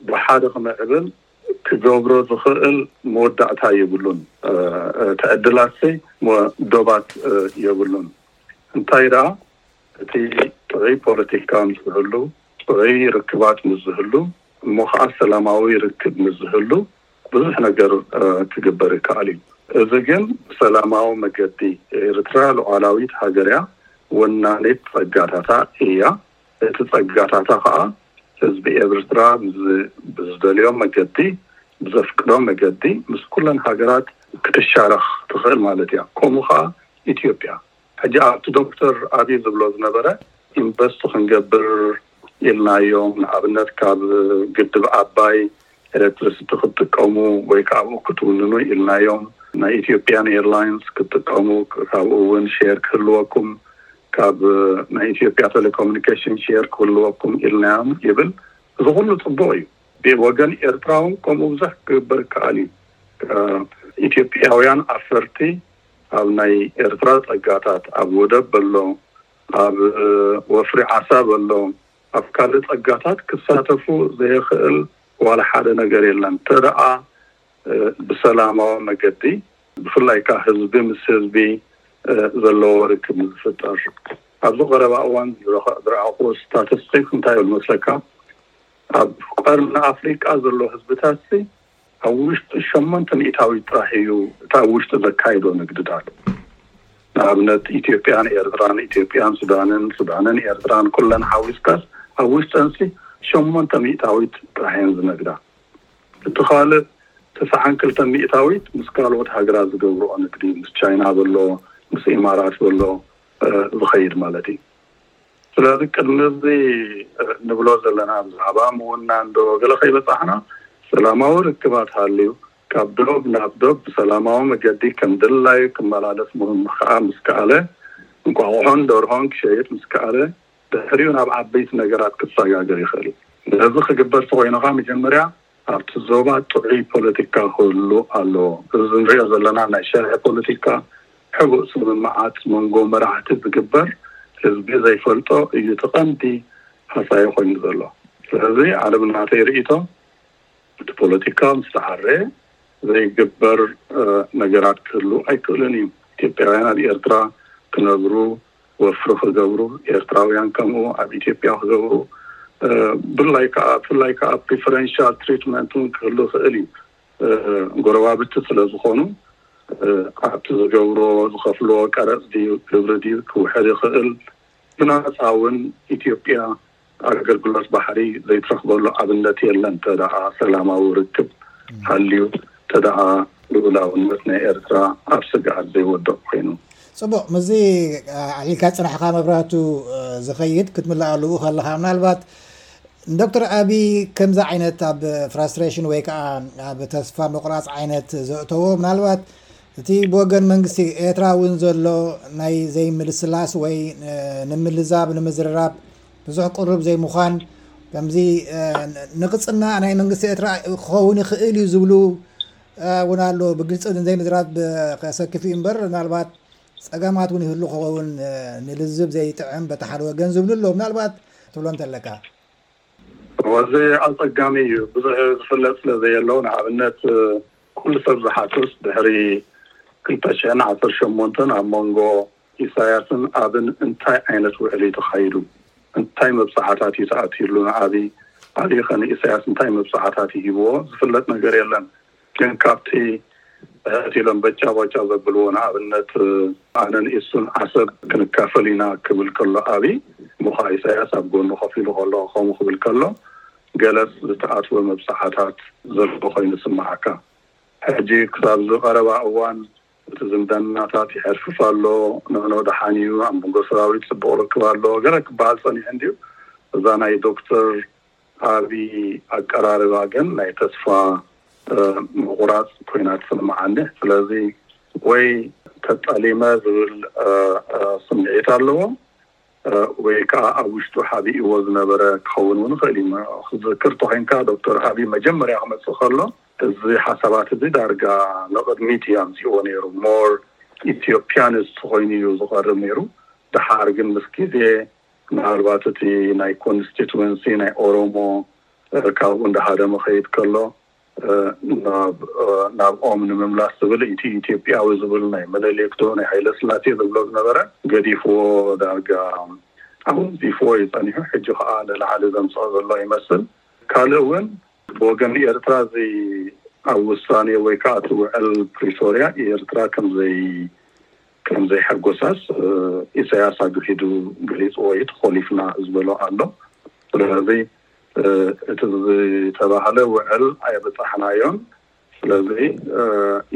ብሓደ ክምዕብል ክገብሮ ዝኽእል መወዳእታ የብሉን እቲ ዕድላትሲ ዶባት የብሉን እንታይ ደኣ እቲ ጥዑይ ፖለቲካ ምስ ዝህሉ፣ ጥዑይ ርክባት ምስ ዝህሉ፣ እሞ ኸኣ ሰላማዊ ርክብ ምስ ዝህሉ ብዙሕ ነገር ክግበር ይከኣል እዩ። እዚ ግን ብሰላማዊ መገዲ፣ ኤርትራ ሉዓላዊት ሃገር እያ፣ ወናኒት ጸጋታታ እያ፣ እቲ ጸጋታታ ኸኣ ህዝቢ ኤርትራ ብዝደልዮ መገዲ፣ ብዘፍቅዶ መገዲ ምስ ኩለን ሃገራት ክትሻረኽ ትኽእል ማለት እያ፣ ከምኡ ኸኣ ኢትዮጵያ። ሕጂ ኣብቲ ዶክተር ኣቢ ዝብሎ ዝነበረ ኢንቨስት ክንገብር ኢልናዮም ንኣብነት ካብ ግድብ ኣባይ ኤለክትሪሲቲ ክትጥቀሙ ወይ ከኣ ኣብኡ ክትውንኑ ኢልናዮም ናይ ኢትዮጵያን ኤርላይንስ ክትጥቀሙ ካብኡ እውን ሼር ክህልወኩም ካብ ናይ ኢትዮጵያ ተለኮሚኒኬሽን ሼር ክህልወኩም ኢልናዮም ይብል እዚ ኩሉ ጽቡቕ እዩ ብወገን ኤርትራ እውን ከምኡ ብዙሕ ክግበር ይከኣል እዩ ኢትዮጵያውያን ኣፈርቲ ኣብ ናይ ኤርትራ ጸጋታት ኣብ ወደብ በሎ ኣብ ወፍሪ ዓሳ በሎ ኣብ ካልእ ጸጋታት ክሳተፉ ዘየኽእል ዋላ ሓደ ነገር የለን ተደኣ ብሰላማዊ መገዲ ብፍላይ ከኣ ህዝቢ ምስ ህዝቢ ዘለዎ ርክብ ምስ ዝፍጠር ኣብዚ ቀረባ እዋን ዝረኣኹዎ ስታተስቲክስ እንታይ እዩ ዝመስለካ ኣብ ቀርኒ ኣፍሪቃ ዘሎ ህዝብታትሲ ኣብ ውሽጢ ሸሞንተ ሚእታዊት ጥራሕ እዩ እቲ ኣብ ውሽጢ ዘካይዶ ንግድታት። ንኣብነት ኢትዮጵያን ኤርትራን፣ ኢትዮጵያን ሱዳንን፣ ሱዳንን ኤርትራን ኩለን ሓዊስካስ ኣብ ውሽጠንሲ ሸሞንተ ሚእታዊት ጥራሕ እየን ዝነግዳ። እቲ ካልእ ትስዓን ክልተን ሚእታዊት ምስ ካልኦት ሃገራት ዝገብርኦ ንግዲ ምስ ቻይና በሎ ምስ ኢማራት በሎ ዝኸይድ ማለት እዩ። ስለዚ ቅድሚ እዚ ንብሎ ዘለና ብዛዕባ ምውናን ዶብ ገለ ከይበጻሕና ሰላማዊ ርክባት ሃልዩ ካብ ዶብ ናብ ዶብ ብሰላማዊ መገዲ ከም ድላዩ ክመላለስ ምምክኣ ምስ ከኣለ እንቋቑሖን ደርሆን ክሸይጥ ምስ ከኣለ ድሕሪኡ ናብ ዓበይቲ ነገራት ክሰጋገር ይኽእል። ነዚ ክግበር ተኾይኑ ከኣ መጀመርያ ኣብቲ ዞባ ጥዑይ ፖለቲካ ክህሉ ኣለዎ። እዚ ንሪኦ ዘለና ናይ ሸርሒ ፖለቲካ ሕቡእ ስምምዓት መንጎ መራሕቲ ዝግበር ህዝቢ ዘይፈልጦ እዩ እቲ ቀንዲ ሃሳዪ ኮይኑ ዘሎ። ስለዚ ኣነ ብናተይ ርኢቶ እቲ ፖለቲካ ምስ ተዓረየ ዘይግበር ነገራት ክህሉ ኣይክእልን እዩ። ኢትዮጵያውያን ኣብ ኤርትራ ክነብሩ፣ ወፍሪ ክገብሩ ኤርትራውያን ከምኡ ኣብ ኢትዮጵያ ክገብሩ ብላይ ከኣ ብፍላይ ከኣ ፕሪፈረንሻል ትሪትመንት እውን ክህሉ ይኽእል እዩ ጎረባብቲ ስለ ዝኾኑ ኣብቲ ዝገብሮ ዝኸፍልዎ ቀረጽ ድዩ ግብሪ ድዩ ክውሕድ ይኽእል ብናጻ እውን ኢትዮጵያ ኣገልግሎት ባሕሪ ዘይትረኽበሉ ኣብነት የለን እንተደኣ ሰላማዊ ርክብ ሃልዩ እንተደኣ ልኡላውነት ናይ ኤርትራ ኣብ ስግኣት ዘይወድቕ ኮይኑ። ጽቡቕ ምስዚ ኣዕሊልካ ጽናሕኻ መብራህቱ ዝኸይድ ክትምልኣሉ ከለኻ ምናልባት ንዶክተር ኣቢ ከምዚ ዓይነት ኣብ ፍራስትሬሽን ወይ ከዓ ኣብ ተስፋ ምቑራፅ ዓይነት ዘእተዎ ምናልባት እቲ ብወገን መንግስቲ ኤርትራ እውን ዘሎ ናይ ዘይምልስላስ ወይ ንምልዛብ ንምዝርራብ ብዙሕ ቅሩብ ዘይምዃን ከምዚ ንቕጽና ናይ መንግስቲ ኤርትራ ክኸውን ይኽእል እዩ ዝብሉ እውን ኣለዉ። ብግልጺ ንዘይምዝራብ ከሰክፍ እዩ እምበር ምናልባት ጸገማት እውን ይህሉ ክኸውን ንልዝብ ዘይጥዕም በቲ ሓደ ወገን ዝብሉ ኣለዉ። ምናልባት ትብሎ እንተለካ? ወዚ ኣጸጋሚ እዩ ብዙሕ ዝፍለጥ ስለ ዘየሎ ንኣብነት ኩሉ ሰብ ዝሓቶስ ድሕሪ ክልተ ሽሕን ዓሰርተ ሸሞንተን ኣብ መንጎ ኢሳያስን ኣብን እንታይ ዓይነት ውዕል እዩ ተኻይዱ እንታይ መብጽዓታት እዩ ተኣትዩሉ ንኣብይ ኣብይኸ ንኢሳያስ እንታይ መብጽዓታት እዩ ሂብዎ ዝፍለጥ ነገር የለን ግን ካብቲ ብሕት ኢሎም በጫ ቦጫ ዘብልዎ ንኣብነት ኣነን ኢሱን ዓሰብ ክንካፈል ኢና ክብል ከሎ ኣብይ እሞኸኣ ኢሳያስ ኣብ ጎኑ ኮፍ ኢሉ ከሎ ከምኡ ክብል ከሎ ገለጽ ዝተኣትወ መብጽዓታት ዘሎ ኮይኑ ዝስምዓካ ሕጂ ክሳብ እዚ ቀረባ እዋን እቲ ዝምደናታት ይሐርፍፍ ኣሎ ንዕኖ ደሓን ኢዩ ኣብ መንጎ ሰራዊት ጽቡቅ ርክብ ኣሎ ገለ ክበሃል ጸኒሑ እንድዩ እዛ ናይ ዶክተር ኣብይ ኣቀራርባ ግን ናይ ተስፋ ምቁራፅ ኮይና ትስምዓኒ ስለዚ ወይ ተጣሊመ ዝብል ስምዒት ኣለዎ ወይ ከዓ ኣብ ውሽጡ ሓቢእዎ ዝነበረ ክኸውን እውን ይኽእል እዩ ክትዝክር እንተኾይንካ ዶክተር ኣብይ መጀመርያ ክመፅእ ከሎ እዚ ሓሳባት እዚ ዳርጋ ንቕድሚት እዩ ኣምፂእዎ ነይሩ more Ethiopianist ኮይኑ እዩ ዝቐርብ ነይሩ ደሓር ግን ምስ ግዜ ምናልባት እቲ ናይ ኮንስቲትወንሲ ናይ ኦሮሞ ካብኡ እንዳሃደመ ክኸይድ ከሎ ናብ ኦም ንምምላስ ዝብል እቲ ኢትዮጵያዊ ዝብል ናይ ምንሊክ ዶ ናይ ሃይለስላሴ ዝብሎ ዝነበረ ገዲፍዎ ዳርጋ ኣወንዚፍዎ እዩ ጸኒሑ ሕጂ ከኣ ንላዕሊ ዘምጽኦ ዘሎ ይመስል ካልእ ውን ብወገን ኤርትራ እዚ ኣብ ውሳኔ ወይ ከኣ እቲ ውዕል ፕሪቶርያ ኤርትራ ከምዘይ ከም ዘይሐጎሰስ ኢሰያስ ኣግሂዱ ገሊጽዎ ኢዩ ተኾሊፍና ዝበሎ ኣሎ ስለዚ እቲ ዝተባህለ ውዕል ኣየበጻሕናዮን ስለዚ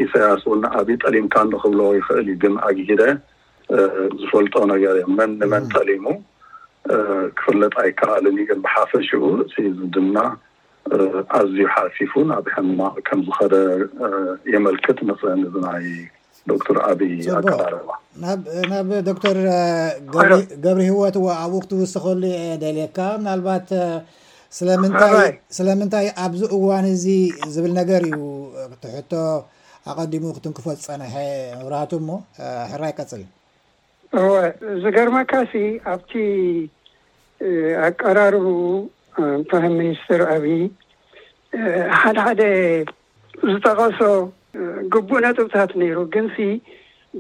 ኢሰያስ ውን ንኣብይ ጠሊምካኒ ክብሎ ይኽእል ኢዩ ግን ኣግሂደ ዝፈልጦ ነገር የም መን ንመን ጠሊሙ ክፍለጥ ኣይከኣልን ኢዩ ግን ብሓፈሽኡ እቲ ዝድና ኣዝዩ ሓርፊፉ ናብ ሕማቕ ከም ዝኸደ የመልክት መሰን እዚ ናይ ዶክተር ኣብይ ጽቡቕ ኣቀራርባ። ናብ ናብ ዶክተር ገብሪ ገብሪ ህይወት እዋ ኣብኡ ክትውስኸሉ እየ ደልየካ ምናልባት እ፣ ስለምንታይ ኣባይ ስለምንታይ ኣብዚ እዋን እዚ ዝብል ነገር እዩ እቲ ሕቶ ኣቐዲሙ ክትንክፎ ዝጸንሐ መብራህቱ እሞ እ፣ ሕራይ ቀጽል እወ ዝገርመካሲ ኣብቲ ኣቀራርብኡ ፕራይም ሚኒስተር ኣብይ ሓደ ሓደ ዝጠቐሶ ግቡእ ነጥብታት ነይሩ ግንሲ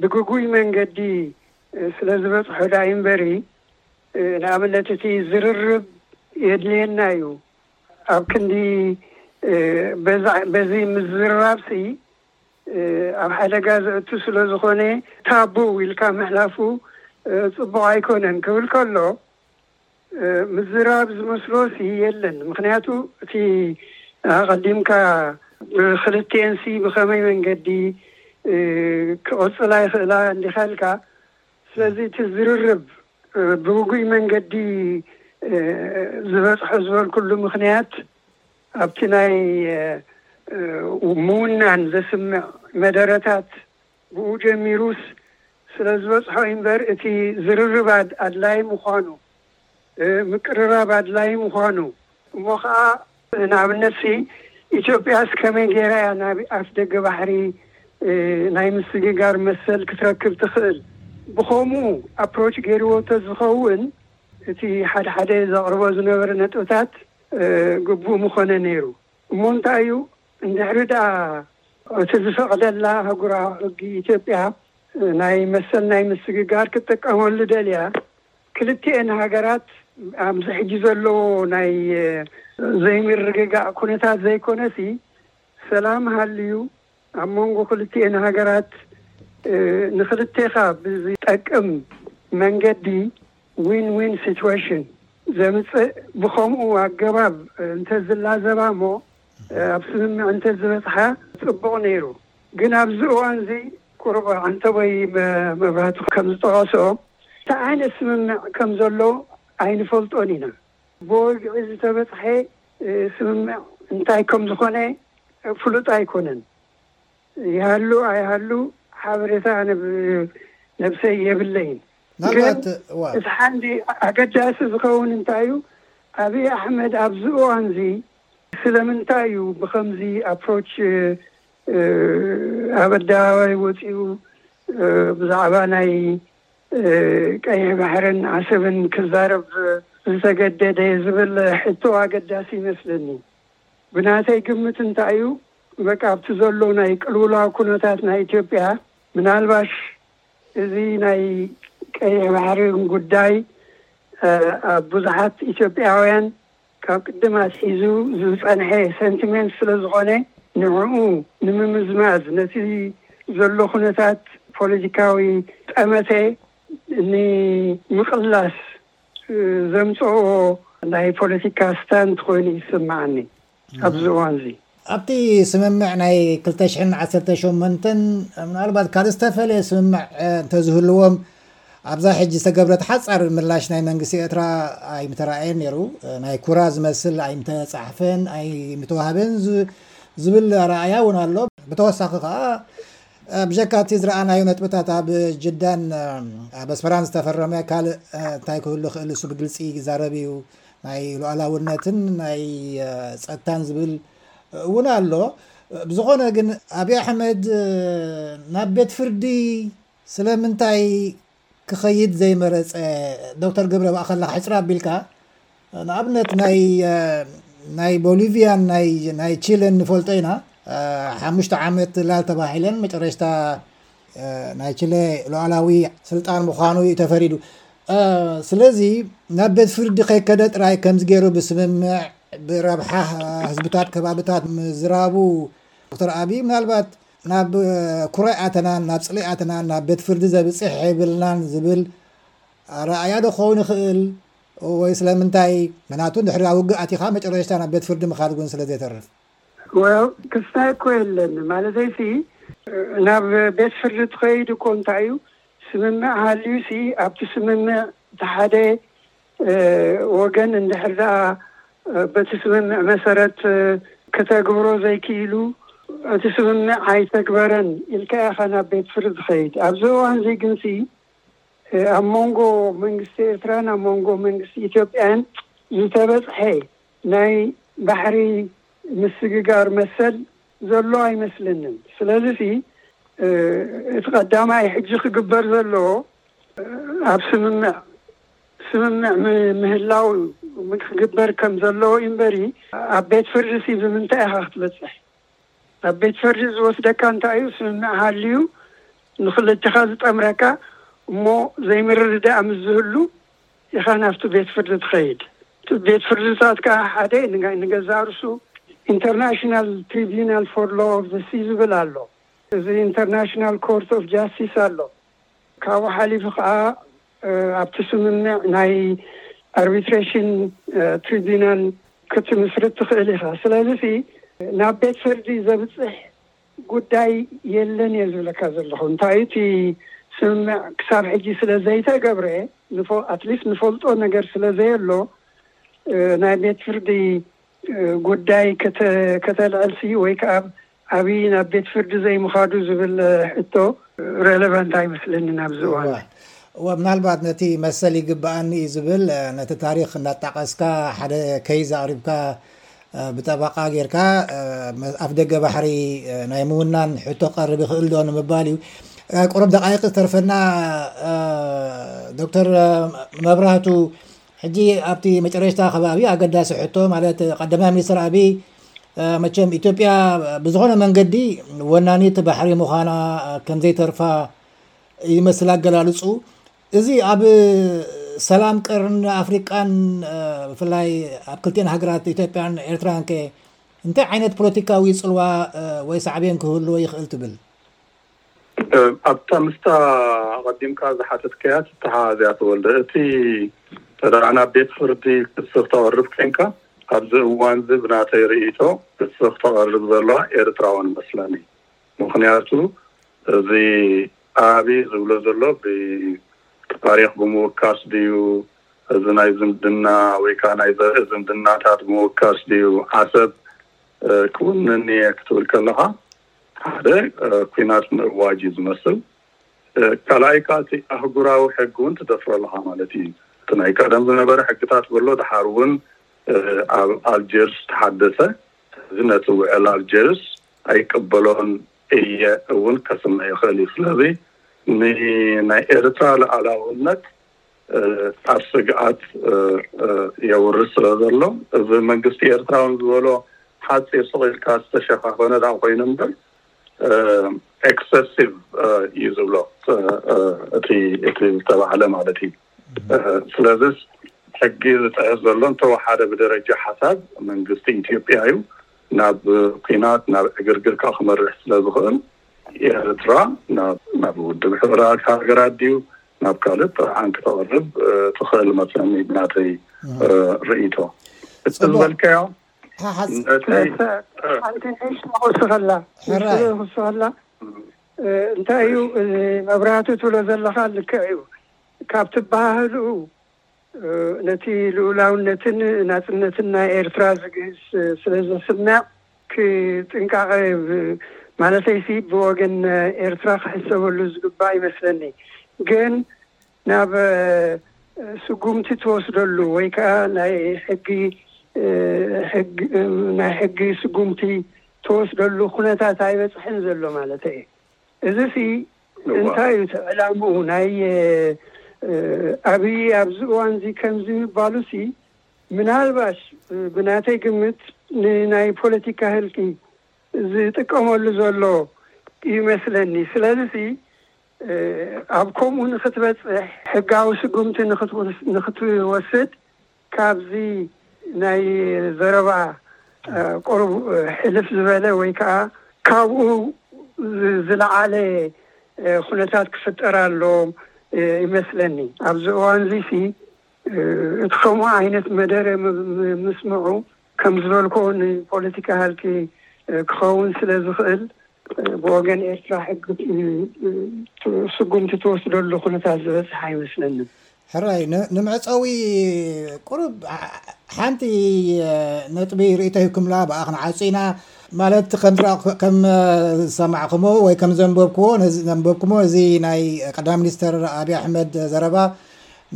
ብግጉይ መንገዲ ስለ ዝበፅሖ ዳኣ እምበሪ ንኣብነት እቲ ዝርርብ የድልየና እዩ ኣብ ክንዲ በዚ ምዝርራብሲ ኣብ ሓደጋ ዘእቱ ስለዝኾነ ታቡ ኢልካ ምሕላፉ ጽቡቕ ኣይኮነን ክብል ከሎ ምዝራብ ዝመስሎሲ የለን ምኽንያቱ እቲ ኣቐዲምካ ክልቲኤንሲ ብኸመይ መንገዲ ክቕጽላ ይኽእላ እንዲኻ ኢልካ ስለዚ እቲ ዝርርብ ብውጉይ መንገዲ ዝበጽሖ ዝበልኩሉ ምኽንያት ኣብቲ ናይ ምውናን ዘስምዕ መደረታት ብኡ ጀሚሩስ ስለ ዝበጽሖ ኢምበር እቲ ዝርርብ ኣድላዪ ምዃኑ ምቅርራብ ኣድላዪ ምዃኑ እሞ ከኣ ንኣብነትሲ ኢትዮጵያስ ከመይ ገይራ እያ ናብ ኣፍደገ ባሕሪ ናይ ምስግጋር መሰል ክትረክብ ትኽእል ብኸምኡ ኣፕሮች ገይርዎ ተዝኸውን እቲ ሓድሓደ ዘቕርቦ ዝነበረ ነጥብታት ግቡእ ምኾነ ነይሩ። እሞ እንታይ እዩ እንድሕሪ ድኣ እቲ ዝፈቕደላ ኣህጉራዊ ሕጊ ኢትዮጵያ ናይ መሰል ናይ ምስግጋር ክትጥቀመሉ ደልያ ክልቲኤን ሃገራት ኣብዚ ሕጂ ዘለዎ ናይ ዘይምርግጋእ ኩነታት ዘይኮነሲ ሰላም ሃልዩ ኣብ መንጎ ክልቲኤን ሃገራት ንክልቴኻ ብዝጠቅም መንገዲ ዊን ዊን ሲትወሽን ዘምፅእ ብኸምኡ ኣገባብ እንተዝላዘባ እሞ ኣብ ስምምዕ እንተዝበፅሓ ፅቡቕ ነይሩ ግን ኣብዚ እዋን እዚ ቁሩብ ዓንተቦይ መብራህቱ ከምዝጠቐሶ እንታይ ዓይነት ስምምዕ ከምዘሎ ኣይንፈልጦን ኢና። ብወግዒ ዝተበጽሐ ስምምዕ እንታይ ከም ዝኾነ ፍሉጥ ኣይኮነን። ይሃሉ ኣይሃሉ ሓበሬታ ኣነ ብነብሰይ የብለይን። ግን እቲ ሓንዲ ኣገዳሲ ዝኸውን እንታይ እዩ፣ ኣብይ ኣሕመድ ኣብዚ እዋንዚ ስለምንታይ እዩ ብኸምዚ ኣፕሮች ኣብ ኣደባባይ ወጺኡ ብዛዕባ ናይ ቀይሕ ባሕርን ዓሰብን ክዛረብ ዝተገደደ ዝብል ሕቶ ኣገዳሲ ይመስለኒ። ብናተይ ግምት እንታይ እዩ በቃ ኣብቲ ዘሎ ናይ ቅልውላው ኩነታት ናይ ኢትዮጵያ ምናልባሽ እዚ ናይ ቀይሕ ባሕርን ጉዳይ ኣብ ብዙሓት ኢትዮጵያውያን ካብ ቅድም ኣትሒዙ ዝጸንሐ ሰንቲሜንት ስለዝኾነ ንዕኡ ንምምዝማዝ ነቲ ዘሎ ኩነታት ፖለቲካዊ ጠመተ ንምቕላስ ዘምጸኦ ናይ ፖለቲካ ስታንት ኮይኑ እዩ ዝስመዓኒ ኣብዚ እዋንዚ። ኣብቲ ስምምዕ ናይ ክልተ ሽሕን ዓሰርተ ሸሞንተን ምናልባት ካልእ ዝተፈለየ ስምምዕ እንተዝህልዎም ኣብዛ ሕጂ ዝተገብረት ሓጻር ምላሽ ናይ መንግስቲ ኤርትራ ኣይምተራእየን ነይሩ፣ ናይ ኩራ ዝመስል ኣይምተጻሕፈን ኣይምተዋህበን ዝብል ኣረኣእያ እውን ኣሎ። ብተወሳኺ ከኣ ብጀካ እቲ ዝረኣናዮ ነጥብታት ኣብ ጅዳን ኣብ ኣስመራን ዝተፈረመ ካልእ እንታይ ክህሉ ይኽእል ንሱ ብግልጺ ይዛረብ እዩ ናይ ሉኣላውነትን ናይ ጸጥታን ዝብል እውን ኣሎ። ብዝኾነ ግን ኣብይ ኣሕመድ ናብ ቤት ፍርዲ ስለምንታይ ክኸይድ ዘይመረጸ ዶክተር ገብረ ማእኸላ ሕፅር ኣቢልካ ንኣብነት ናይ ቦሊቪያን ናይ ቺለን ንፈልጦ ኢና ሓሙሽተ ዓመት ላል ተባሂለን መጨረሽታ ናይ ችለ ሉዓላዊ ስልጣን ምዃኑ እዩ ተፈሪዱ። ስለዚ ናብ ቤት ፍርዲ ከይከደ ጥራይ ከምዚ ገይሩ ብስምምዕ ብረብሓ ህዝብታት ከባብታት ምዝራቡ ዶክተር ኣብይ ምናልባት ናብ ኩራይ ኣተናን ናብ ፅልኢ ኣተናን ናብ ቤት ፍርዲ ዘብፅሕ የብልናን ዝብል ኣረኣያ ዶ ክኸውን ይኽእል ወይ ስለምንታይ? ምክንያቱ ድሕሪ ውግእ ኣቲኻ መጨረሽታ ናብ ቤት ፍርዲ ምኻድ እውን ስለ ዘይተርፍ። ዌል ክስታይ እኮ የለን ማለተይሲ ናብ ቤት ፍርዲ ትኸይድ እኮ እንታይ እዩ ስምምዕ ሃልዩሲ ኣብቲ ስምምዕ እቲ ሓደ ወገን እንድሕር ደኣ በቲ ስምምዕ መሰረት ክተግብሮ ዘይክኢሉ እቲ ስምምዕ ኣይተግበረን ኢልካ ኢኻ ናብ ቤት ፍርዲ ትኸይድ ኣብዚ እዋንዚ ግንሲ ኣብ መንጎ መንግስቲ ኤርትራን ኣብ መንጎ መንግስቲ ኢትዮጵያን ዝተበጽሐ ናይ ባሕሪ ምስግጋር መሰል ዘሎ ኣይመስለንን። ስለዚሲ እቲ ቀዳማይ ሕጂ ክግበር ዘለዎ ኣብ ስምምዕ ስምምዕ ምህላው ክግበር ከም ዘለዎ እዩ እምበሪ ኣብ ቤት ፍርዲሲ ብምንታይ ኢኻ ክትበጽሕ ኣብ ቤት ፍርዲ ዝወስደካ እንታይ እዩ ስምምዕ ሃልዩ ንክልቲኻ ዝጠምረካ እሞ ዘይምርድዳእ ምስ ዝህሉ ኢኻ ናብቲ ቤት ፍርዲ ትኸይድ። እቲ ቤት ፍርድታት ከኣ ሓደ ንገዛእ ርእሱ ኢንተርናሽናል ትሪብዩናል ፎር ሎው ኦፍ ዘ ሲ ዝብል ኣሎ። እዚ ኢንተርናሽናል ኮርት ኦፍ ጃስቲስ ኣሎ። ካብኡ ሓሊፉ ከኣ ኣብቲ ስምምዕ ናይ ኣርቢትሬሽን ትሪብዩናል ክትምስርት ትኽእል ኢኻ። ስለዚሲ ናብ ቤት ፍርዲ ዘብጽሕ ጉዳይ የለን እየ ዝብለካ ዘለኹ እንታይ እዩ እቲ ስምምዕ ክሳብ ሕጂ ስለ ዘይተገብረ ኣትሊስት ንፈልጦ ነገር ስለ ዘየሎ ናይ ቤት ፍርዲ ጉዳይ ከተልዕልሲ ወይ ከዓ ኣብይ ናብ ቤት ፍርዲ ዘይምኻዱ ዝብል ሕቶ ሬሌቫንት ኣይመስለኒ ናብዚ እዋን ምናልባት ነቲ መሰል ይግበኣኒ እዩ ዝብል ነቲ ታሪክ እናጣቀስካ ሓደ ከይዝ ኣቅሪብካ ብጠበቓ ጌርካ ኣፍደገ ባሕሪ ናይ ምውናን ሕቶ ክቐርብ ይኽእል ዶ ንምባል እዩ ቁሩብ ደቃይቅ ዝተርፈና ዶክተር መብራህቱ ሕጂ ኣብቲ መጨረሽታ ከባቢ ኣገዳሲ ሕቶ ማለት ቀዳማይ ሚኒስትር ኣብይ መቸም ኢትዮጵያ ብዝኾነ መንገዲ ወናኒት ባሕሪ ምዃና ከምዘይተርፋ ይመስል ኣገላልፁ እዚ ኣብ ሰላም ቀርኒ ኣፍሪቃን ብፍላይ ኣብ ክልቲኤን ሃገራት ኢትዮጵያን ኤርትራን ከ እንታይ ዓይነት ፖለቲካዊ ጽልዋ ወይ ሳዕቤን ክህልዎ ይኽእል ትብል? ኣብታ ምስታ ኣቐዲምካ ዝሓተትካያ ትተሓሓዝ እያ ተወልደ። እቲ እንተደኣ ናብ ቤት ፍርዲ ክሲ ክተቕርብ ኴንካ፣ ኣብዚ እዋንዚ ብናተይ ርእይቶ ክሲ ክተቕርብ ዘለዋ ኤርትራዊ ንመስለኒ። ምኽንያቱ እዚ ኣብይ ዝብሎ ዘሎ ብታሪኽ ብምውካስ ድዩ እዚ ናይ ዝምድና ወይ ከኣ ናይ ዘርኢ ዝምድናታት ብምውካስ ድዩ ዓሰብ ክውንን እየ ክትብል ከለኻ ሓደ ኩናት ምእዋጅ እዩ ዝመስል ካልኣይ ከኣ እቲ ኣህጉራዊ ሕጊ እውን ትደፍሮ ኣለኻ ማለት እዩ እቲ ናይ ቀደም ዝነበረ ሕግታት በሎ ድሓር እውን ኣብ ኣልጀርስ ተሓደሰ እዚ ነቲ ውዕል ኣልጀርስ ኣይቅበሎን እየ እውን ከስምዕ ይኽእል እዩ። ስለዚ ንናይ ኤርትራ ልኣላውነት ኣብ ስግኣት የውርድ ስለ ዘሎ እዚ መንግስቲ ኤርትራ እውን ዝበሎ ሓጺር ሱቕ ኢልካ ዝተሸፋፈነ ደኣ ኮይኑ እምበር ኤክሰሲቭ እዩ ዝብሎ እቲ ዝተባህለ ማለት እዩ። ስለዝስ ሕጊ ዝጥሕስ ዘሎ እንተወሓደ ብደረጃ ሓሳብ መንግስቲ ኢትዮጵያ እዩ። ናብ ኩናት ናብ ዕግርግር ከኣ ክመርሕ ስለዝኽእል ኤርትራ ናብ ውድብ ሕቡራት ሃገራት ድዩ ናብ ካልእ ጥርዓን ክተቕርብ ትኽእል እመስለኒ ብናተይ ርእይቶ። እቲ ዝበልካዮ ሕራይ እንታይ እዩ መብራህቱ ትብሎ ዘለኻ ልክዕ እዩ። ካብ ትበሃህሉ ነቲ ልኡላውነትን ናጽነትን ናይ ኤርትራ ዝግህስ ስለ ዘስምዕ ክጥንቃቐ ማለተይሲ ብወገን ኤርትራ ክሕሰበሉ ዝግባእ ይመስለኒ ግን ናብ ስጉምቲ ትወስደሉ ወይ ከኣ ናይ ሕጊ ሕግ ናይ ሕጊ ስጉምቲ ትወስደሉ ኩነታት ኣይበጽሕን ዘሎ ማለተይ እየ እዚሲ እንታይ እዩ እቲ ዕላምኡ ናይ ኣብይ ኣብዚ እዋን እዚ ከምዚ ምባሉ ሲ ምናልባሽ ብናተይ ግምት ንናይ ፖለቲካ ህልቂ ዝጥቀመሉ ዘሎ እዩ መስለኒ ስለዚ ሲ ኣብ ከምኡ ንክትበፅሕ ሕጋዊ ስጉምቲ ንክትወስድ ካብዚ ናይ ዘረባ ቁሩብ ሕልፍ ዝበለ ወይ ከኣ ካብኡ ዝለዓለ ኩነታት ክፍጠር ኣለዎ ይመስለኒ። ኣብዚ እዋንዚሲ እቲ ከምኡ ዓይነት መደረ ምስምዑ ከም ዝበልኩዎ ንፖለቲካ ሃልኪ ክኸውን ስለ ዝኽእል ብወገን ኤርትራ ሕግ ስጉምቲ ትወስደሉ ኩነታት ዝበጽሓ ኣይመስለንን። ሕራይ ንምዕጸዊ ቁሩብ ሓንቲ ነጥቢ ርእይቶ ሂብኩምላ ብኣ ክንዓጹ ኢና ማለት ከም ዝሰማዕኩምዎ ወይ ከም ዘንበብኩዎ ነዚ ዘንበብኩምዎ እዚ ናይ ቀዳማይ ሚኒስተር ኣብዪ ኣሕመድ ዘረባ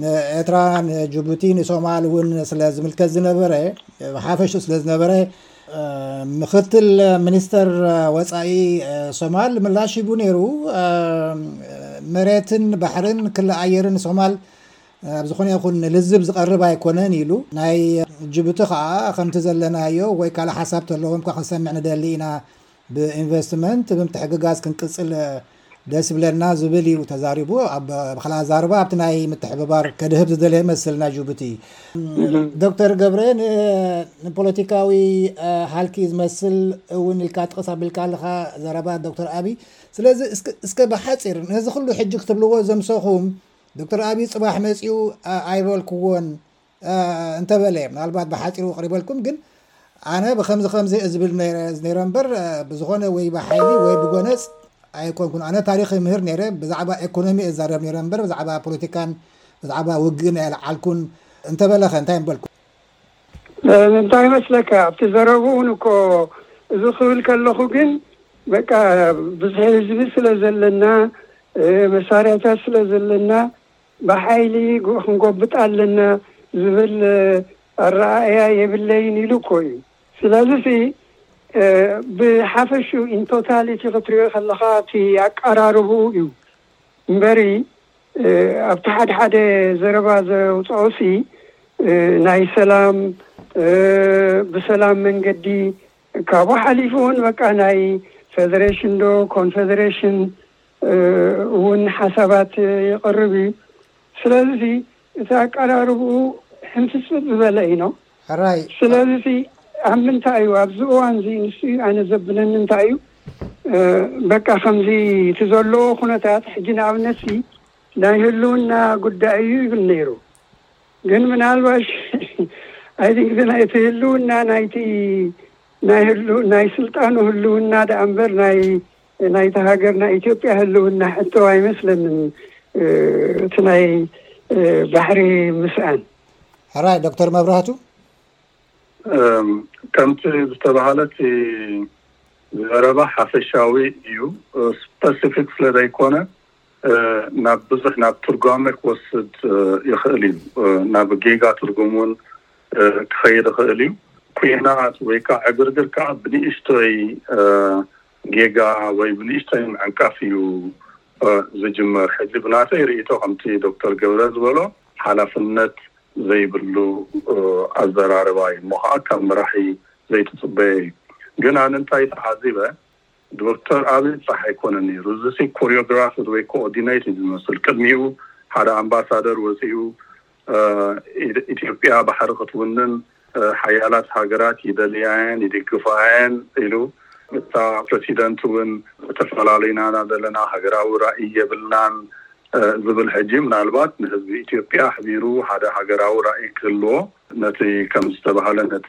ንኤርትራ ንጅቡቲ ንሶማል እውን ስለ ዝምልከት ዝነበረ ሓፈሽ ስለ ዝነበረ ምክትል ሚኒስተር ወፃኢ ሶማል ምላሽ ሂቡ ነይሩ መሬትን ባሕርን ክሊ ኣየርን ሶማል ኣብ ዝኾነ ይኹን ልዝብ ዝቐርብ ኣይኮነን ኢሉ ናይ ጅቡቲ ከዓ ከምቲ ዘለናዮ ወይ ካልእ ሓሳብ ተለዎም ካ ክንሰምዕ ንደሊ ኢና ብኢንቨስትመንት ብምትሕግጋዝ ክንቅፅል ደስ ይብለና ዝብል እዩ ተዛሪቡ። ኣብ ብካልኣ ኣዛርባ ኣብቲ ናይ ምትሕብባር ከድህብ ዝደለየ መስል ናይ ጅቡቲ ዶክተር ገብረ ንፖለቲካዊ ሃልኪ ዝመስል እውን ኢልካ ጥቕስ ኣቢልካ ኣለኻ ዘረባ ዶክተር ኣብይ። ስለዚ እስከ ብሓፂር ነዚ ኩሉ ሕጂ ክትብልዎ ዘምሰኹም ዶክተር ኣብይ ፅባሕ መፂኡ ኣይበልክዎን እንተ በለ ምናልባት ብሓጺሩ ኣቕሪበልኩም ግን ኣነ ብከምዚ ከምዚ እየ ዝብል ነይረ እምበር ብዝኾነ ወይ ብሓይሊ ወይ ብጎነጽ ኣይኮንኩን ኣነ ታሪክ ይምህር ነይረ ብዛዕባ ኤኮኖሚ እዛረብ ነይረ እምበር ብዛዕባ ፖለቲካን ብዛዕባ ውግእን ኣይልዓልኩን እንተበለኸ እንታይ ምበልኩ እንታይ መስለካ ኣብቲ ዘረብኡ ውን እኮ እዚ ክብል ከለኹ ግን በቃ ብዙሒ ህዝቢ ስለ ዘለና መሳርያታት ስለ ዘለና ብሓይሊ ክንጎብጥ ኣለና ዝብል ኣረኣእያ የብለይን ኢሉ እኮ እዩ። ስለዚሲ ብሓፈሽኡ in totality ክትሪኦ ከለኻ እቲ ኣቀራርብኡ እዩ እምበሪ ኣብቲ ሓድሓደ ዘረባ ዘውፀኦሲ ናይ ሰላም ብሰላም መንገዲ ካብኡ ሓሊፉ እውን በቃ ናይ ፌደሬሽን ዶ ኮንፌደሬሽን እውን ሓሳባት የቕርብ እዩ። ስለዚ እቲ ኣቀራርብኡ ሕንፍጽጽ ዝበለ እዩ ነው። ሕራይ። ስለዚ ኣብ ምንታይ እዩ ኣብዚ እዋን እዚ ንሱ እዩ ኣነ ዘብለኒ እንታይ እዩ በቃ ከምዚ እቲ ዘለዎ ኩነታት ሕጂ ንኣብነትሲ ናይ ህልውና ጉዳይ እዩ ይብል ነይሩ ግን ምናልባሽ ኣይ ቲንክ ናይቲ ህልውና ናይቲ ናይ ህሉ ናይ ስልጣኑ ህልውና ደኣ እምበር ናይ ናይታ ሃገር ናይ ኢትዮጵያ ህልውና ሕቶ ኣይመስለንን እቲ ናይ ባሕሪ ምስኣን ሕራይ ዶክተር መብራህቱ ከምቲ ዝተባሃለ እቲ ዘረባ ሓፈሻዊ እዩ ስፐሲፊክ ስለ ዘይኮነ ናብ ብዙሕ ናብ ትርጓሜ ክወስድ ይኽእል እዩ ናብ ጌጋ ትርጉም እውን ክኸይድ ይኽእል እዩ ኩናት ወይ ከዓ ዕግርግር ከዓ ብንእሽቶይ ጌጋ ወይ ብንእሽተይ ምዕንቃፍ እዩ ዝጅመር። ሕጂ ብናተይ ርእይቶ ከምቲ ዶክተር ገብረ ዝበሎ ሓላፍነት ዘይብሉ ኣዘራርባ እዩ እሞ ከኣ ካብ መራሒ ዘይትጽበዮ እዩ። ግን ኣነ እንታይ ተዓዚበ ዶክተር ኣቢ ጻሕ ኣይኮነን ኔሩ እዚሲ ኮርዮግራፍድ ወይ ኮኦርዲነይትድ እዩ ዝመስል ቅድሚኡ ሓደ ኣምባሳደር ወጺኡ ኢትዮጵያ ባሕሪ ክትውንን ሓያላት ሃገራት ይደልያ'የን ይድግፋ'የን ኢሉ። እታ ፕረሲደንት እውን ተፈላሊና ኢና ዘለና፣ ሃገራዊ ራኢ የብልናን ዝብል ሕጂ ምናልባት ንህዝቢ ኢትዮጵያ ኣሕቢሩ ሓደ ሃገራዊ ራኢ ክህልዎ ነቲ ከምዝተባህለ ነቲ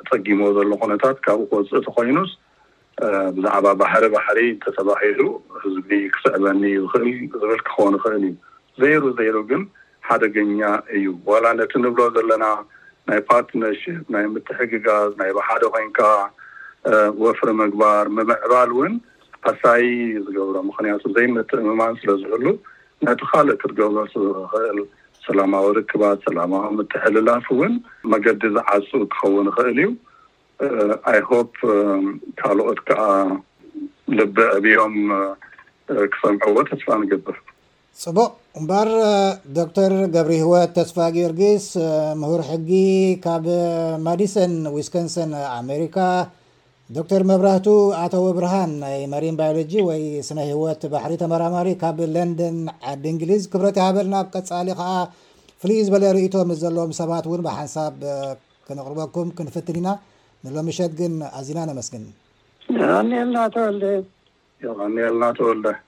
ኣጸጊምዎ ዘሎ ኩነታት ካብኡ ክወጽእ ተኾይኑስ፣ ብዛዕባ ባሕሪ ባሕሪ እንተተባሂሉ ህዝቢ ክስዕበኒ ዝኽእል ዝብል ክኾን ይኽእል እዩ። ዘይሩ ዘይሩ ግን ሓደገኛ እዩ። ዋላ ነቲ ንብሎ ዘለና ናይ ፓርትነርሺፕ፣ ናይ ምትሕግጋዝ፣ ናይ ብሓደ ኮይንካ ወፍሪ ምግባር፣ ምምዕባል እውን ሃሳዪ እዩ ዝገብሮ። ምኽንያቱ ዘይምትእምማን ስለ ዝህሉ ነቲ ካልእ ክትገብሮ ዝኽእል ሰላማዊ ርክባት፣ ሰላማዊ ምትሕልላፍ እውን መገዲ ዝዓጹ ክኸውን ይኽእል እዩ። ኣይ ሆፕ ካልኦት ከኣ ልቢ ኣዕብዮም ክሰምዕዎ ተስፋ ንገብር። ጽቡቕ እምበር ዶክተር ገብሪሂወት ተስፋጊዮርጊስ ምሁር ሕጊ ካብ ማዲሰን ዊስከንሰን ኣሜሪካ፣ ዶክተር መብራህቱ ኣተወብርሃን ናይ መሪን ባዮሎጂ ወይ ስነ ህይወት ባሕሪ ተመራማሪ ካብ ለንደን ዓዲ እንግሊዝ ክብረት ይሃበልና። ቀጻሊ ከኣ ፍልይ ዝበለ ርእይቶ ምስ ዘለዎም ሰባት እውን ብሓንሳብ ከነቕርበኩም ክንፍትን ኢና። ንሎሚ ምሸት ግን ኣዚና ነመስግን። የቐንየልና ተወልደ። የቐንየልና ተወልደ።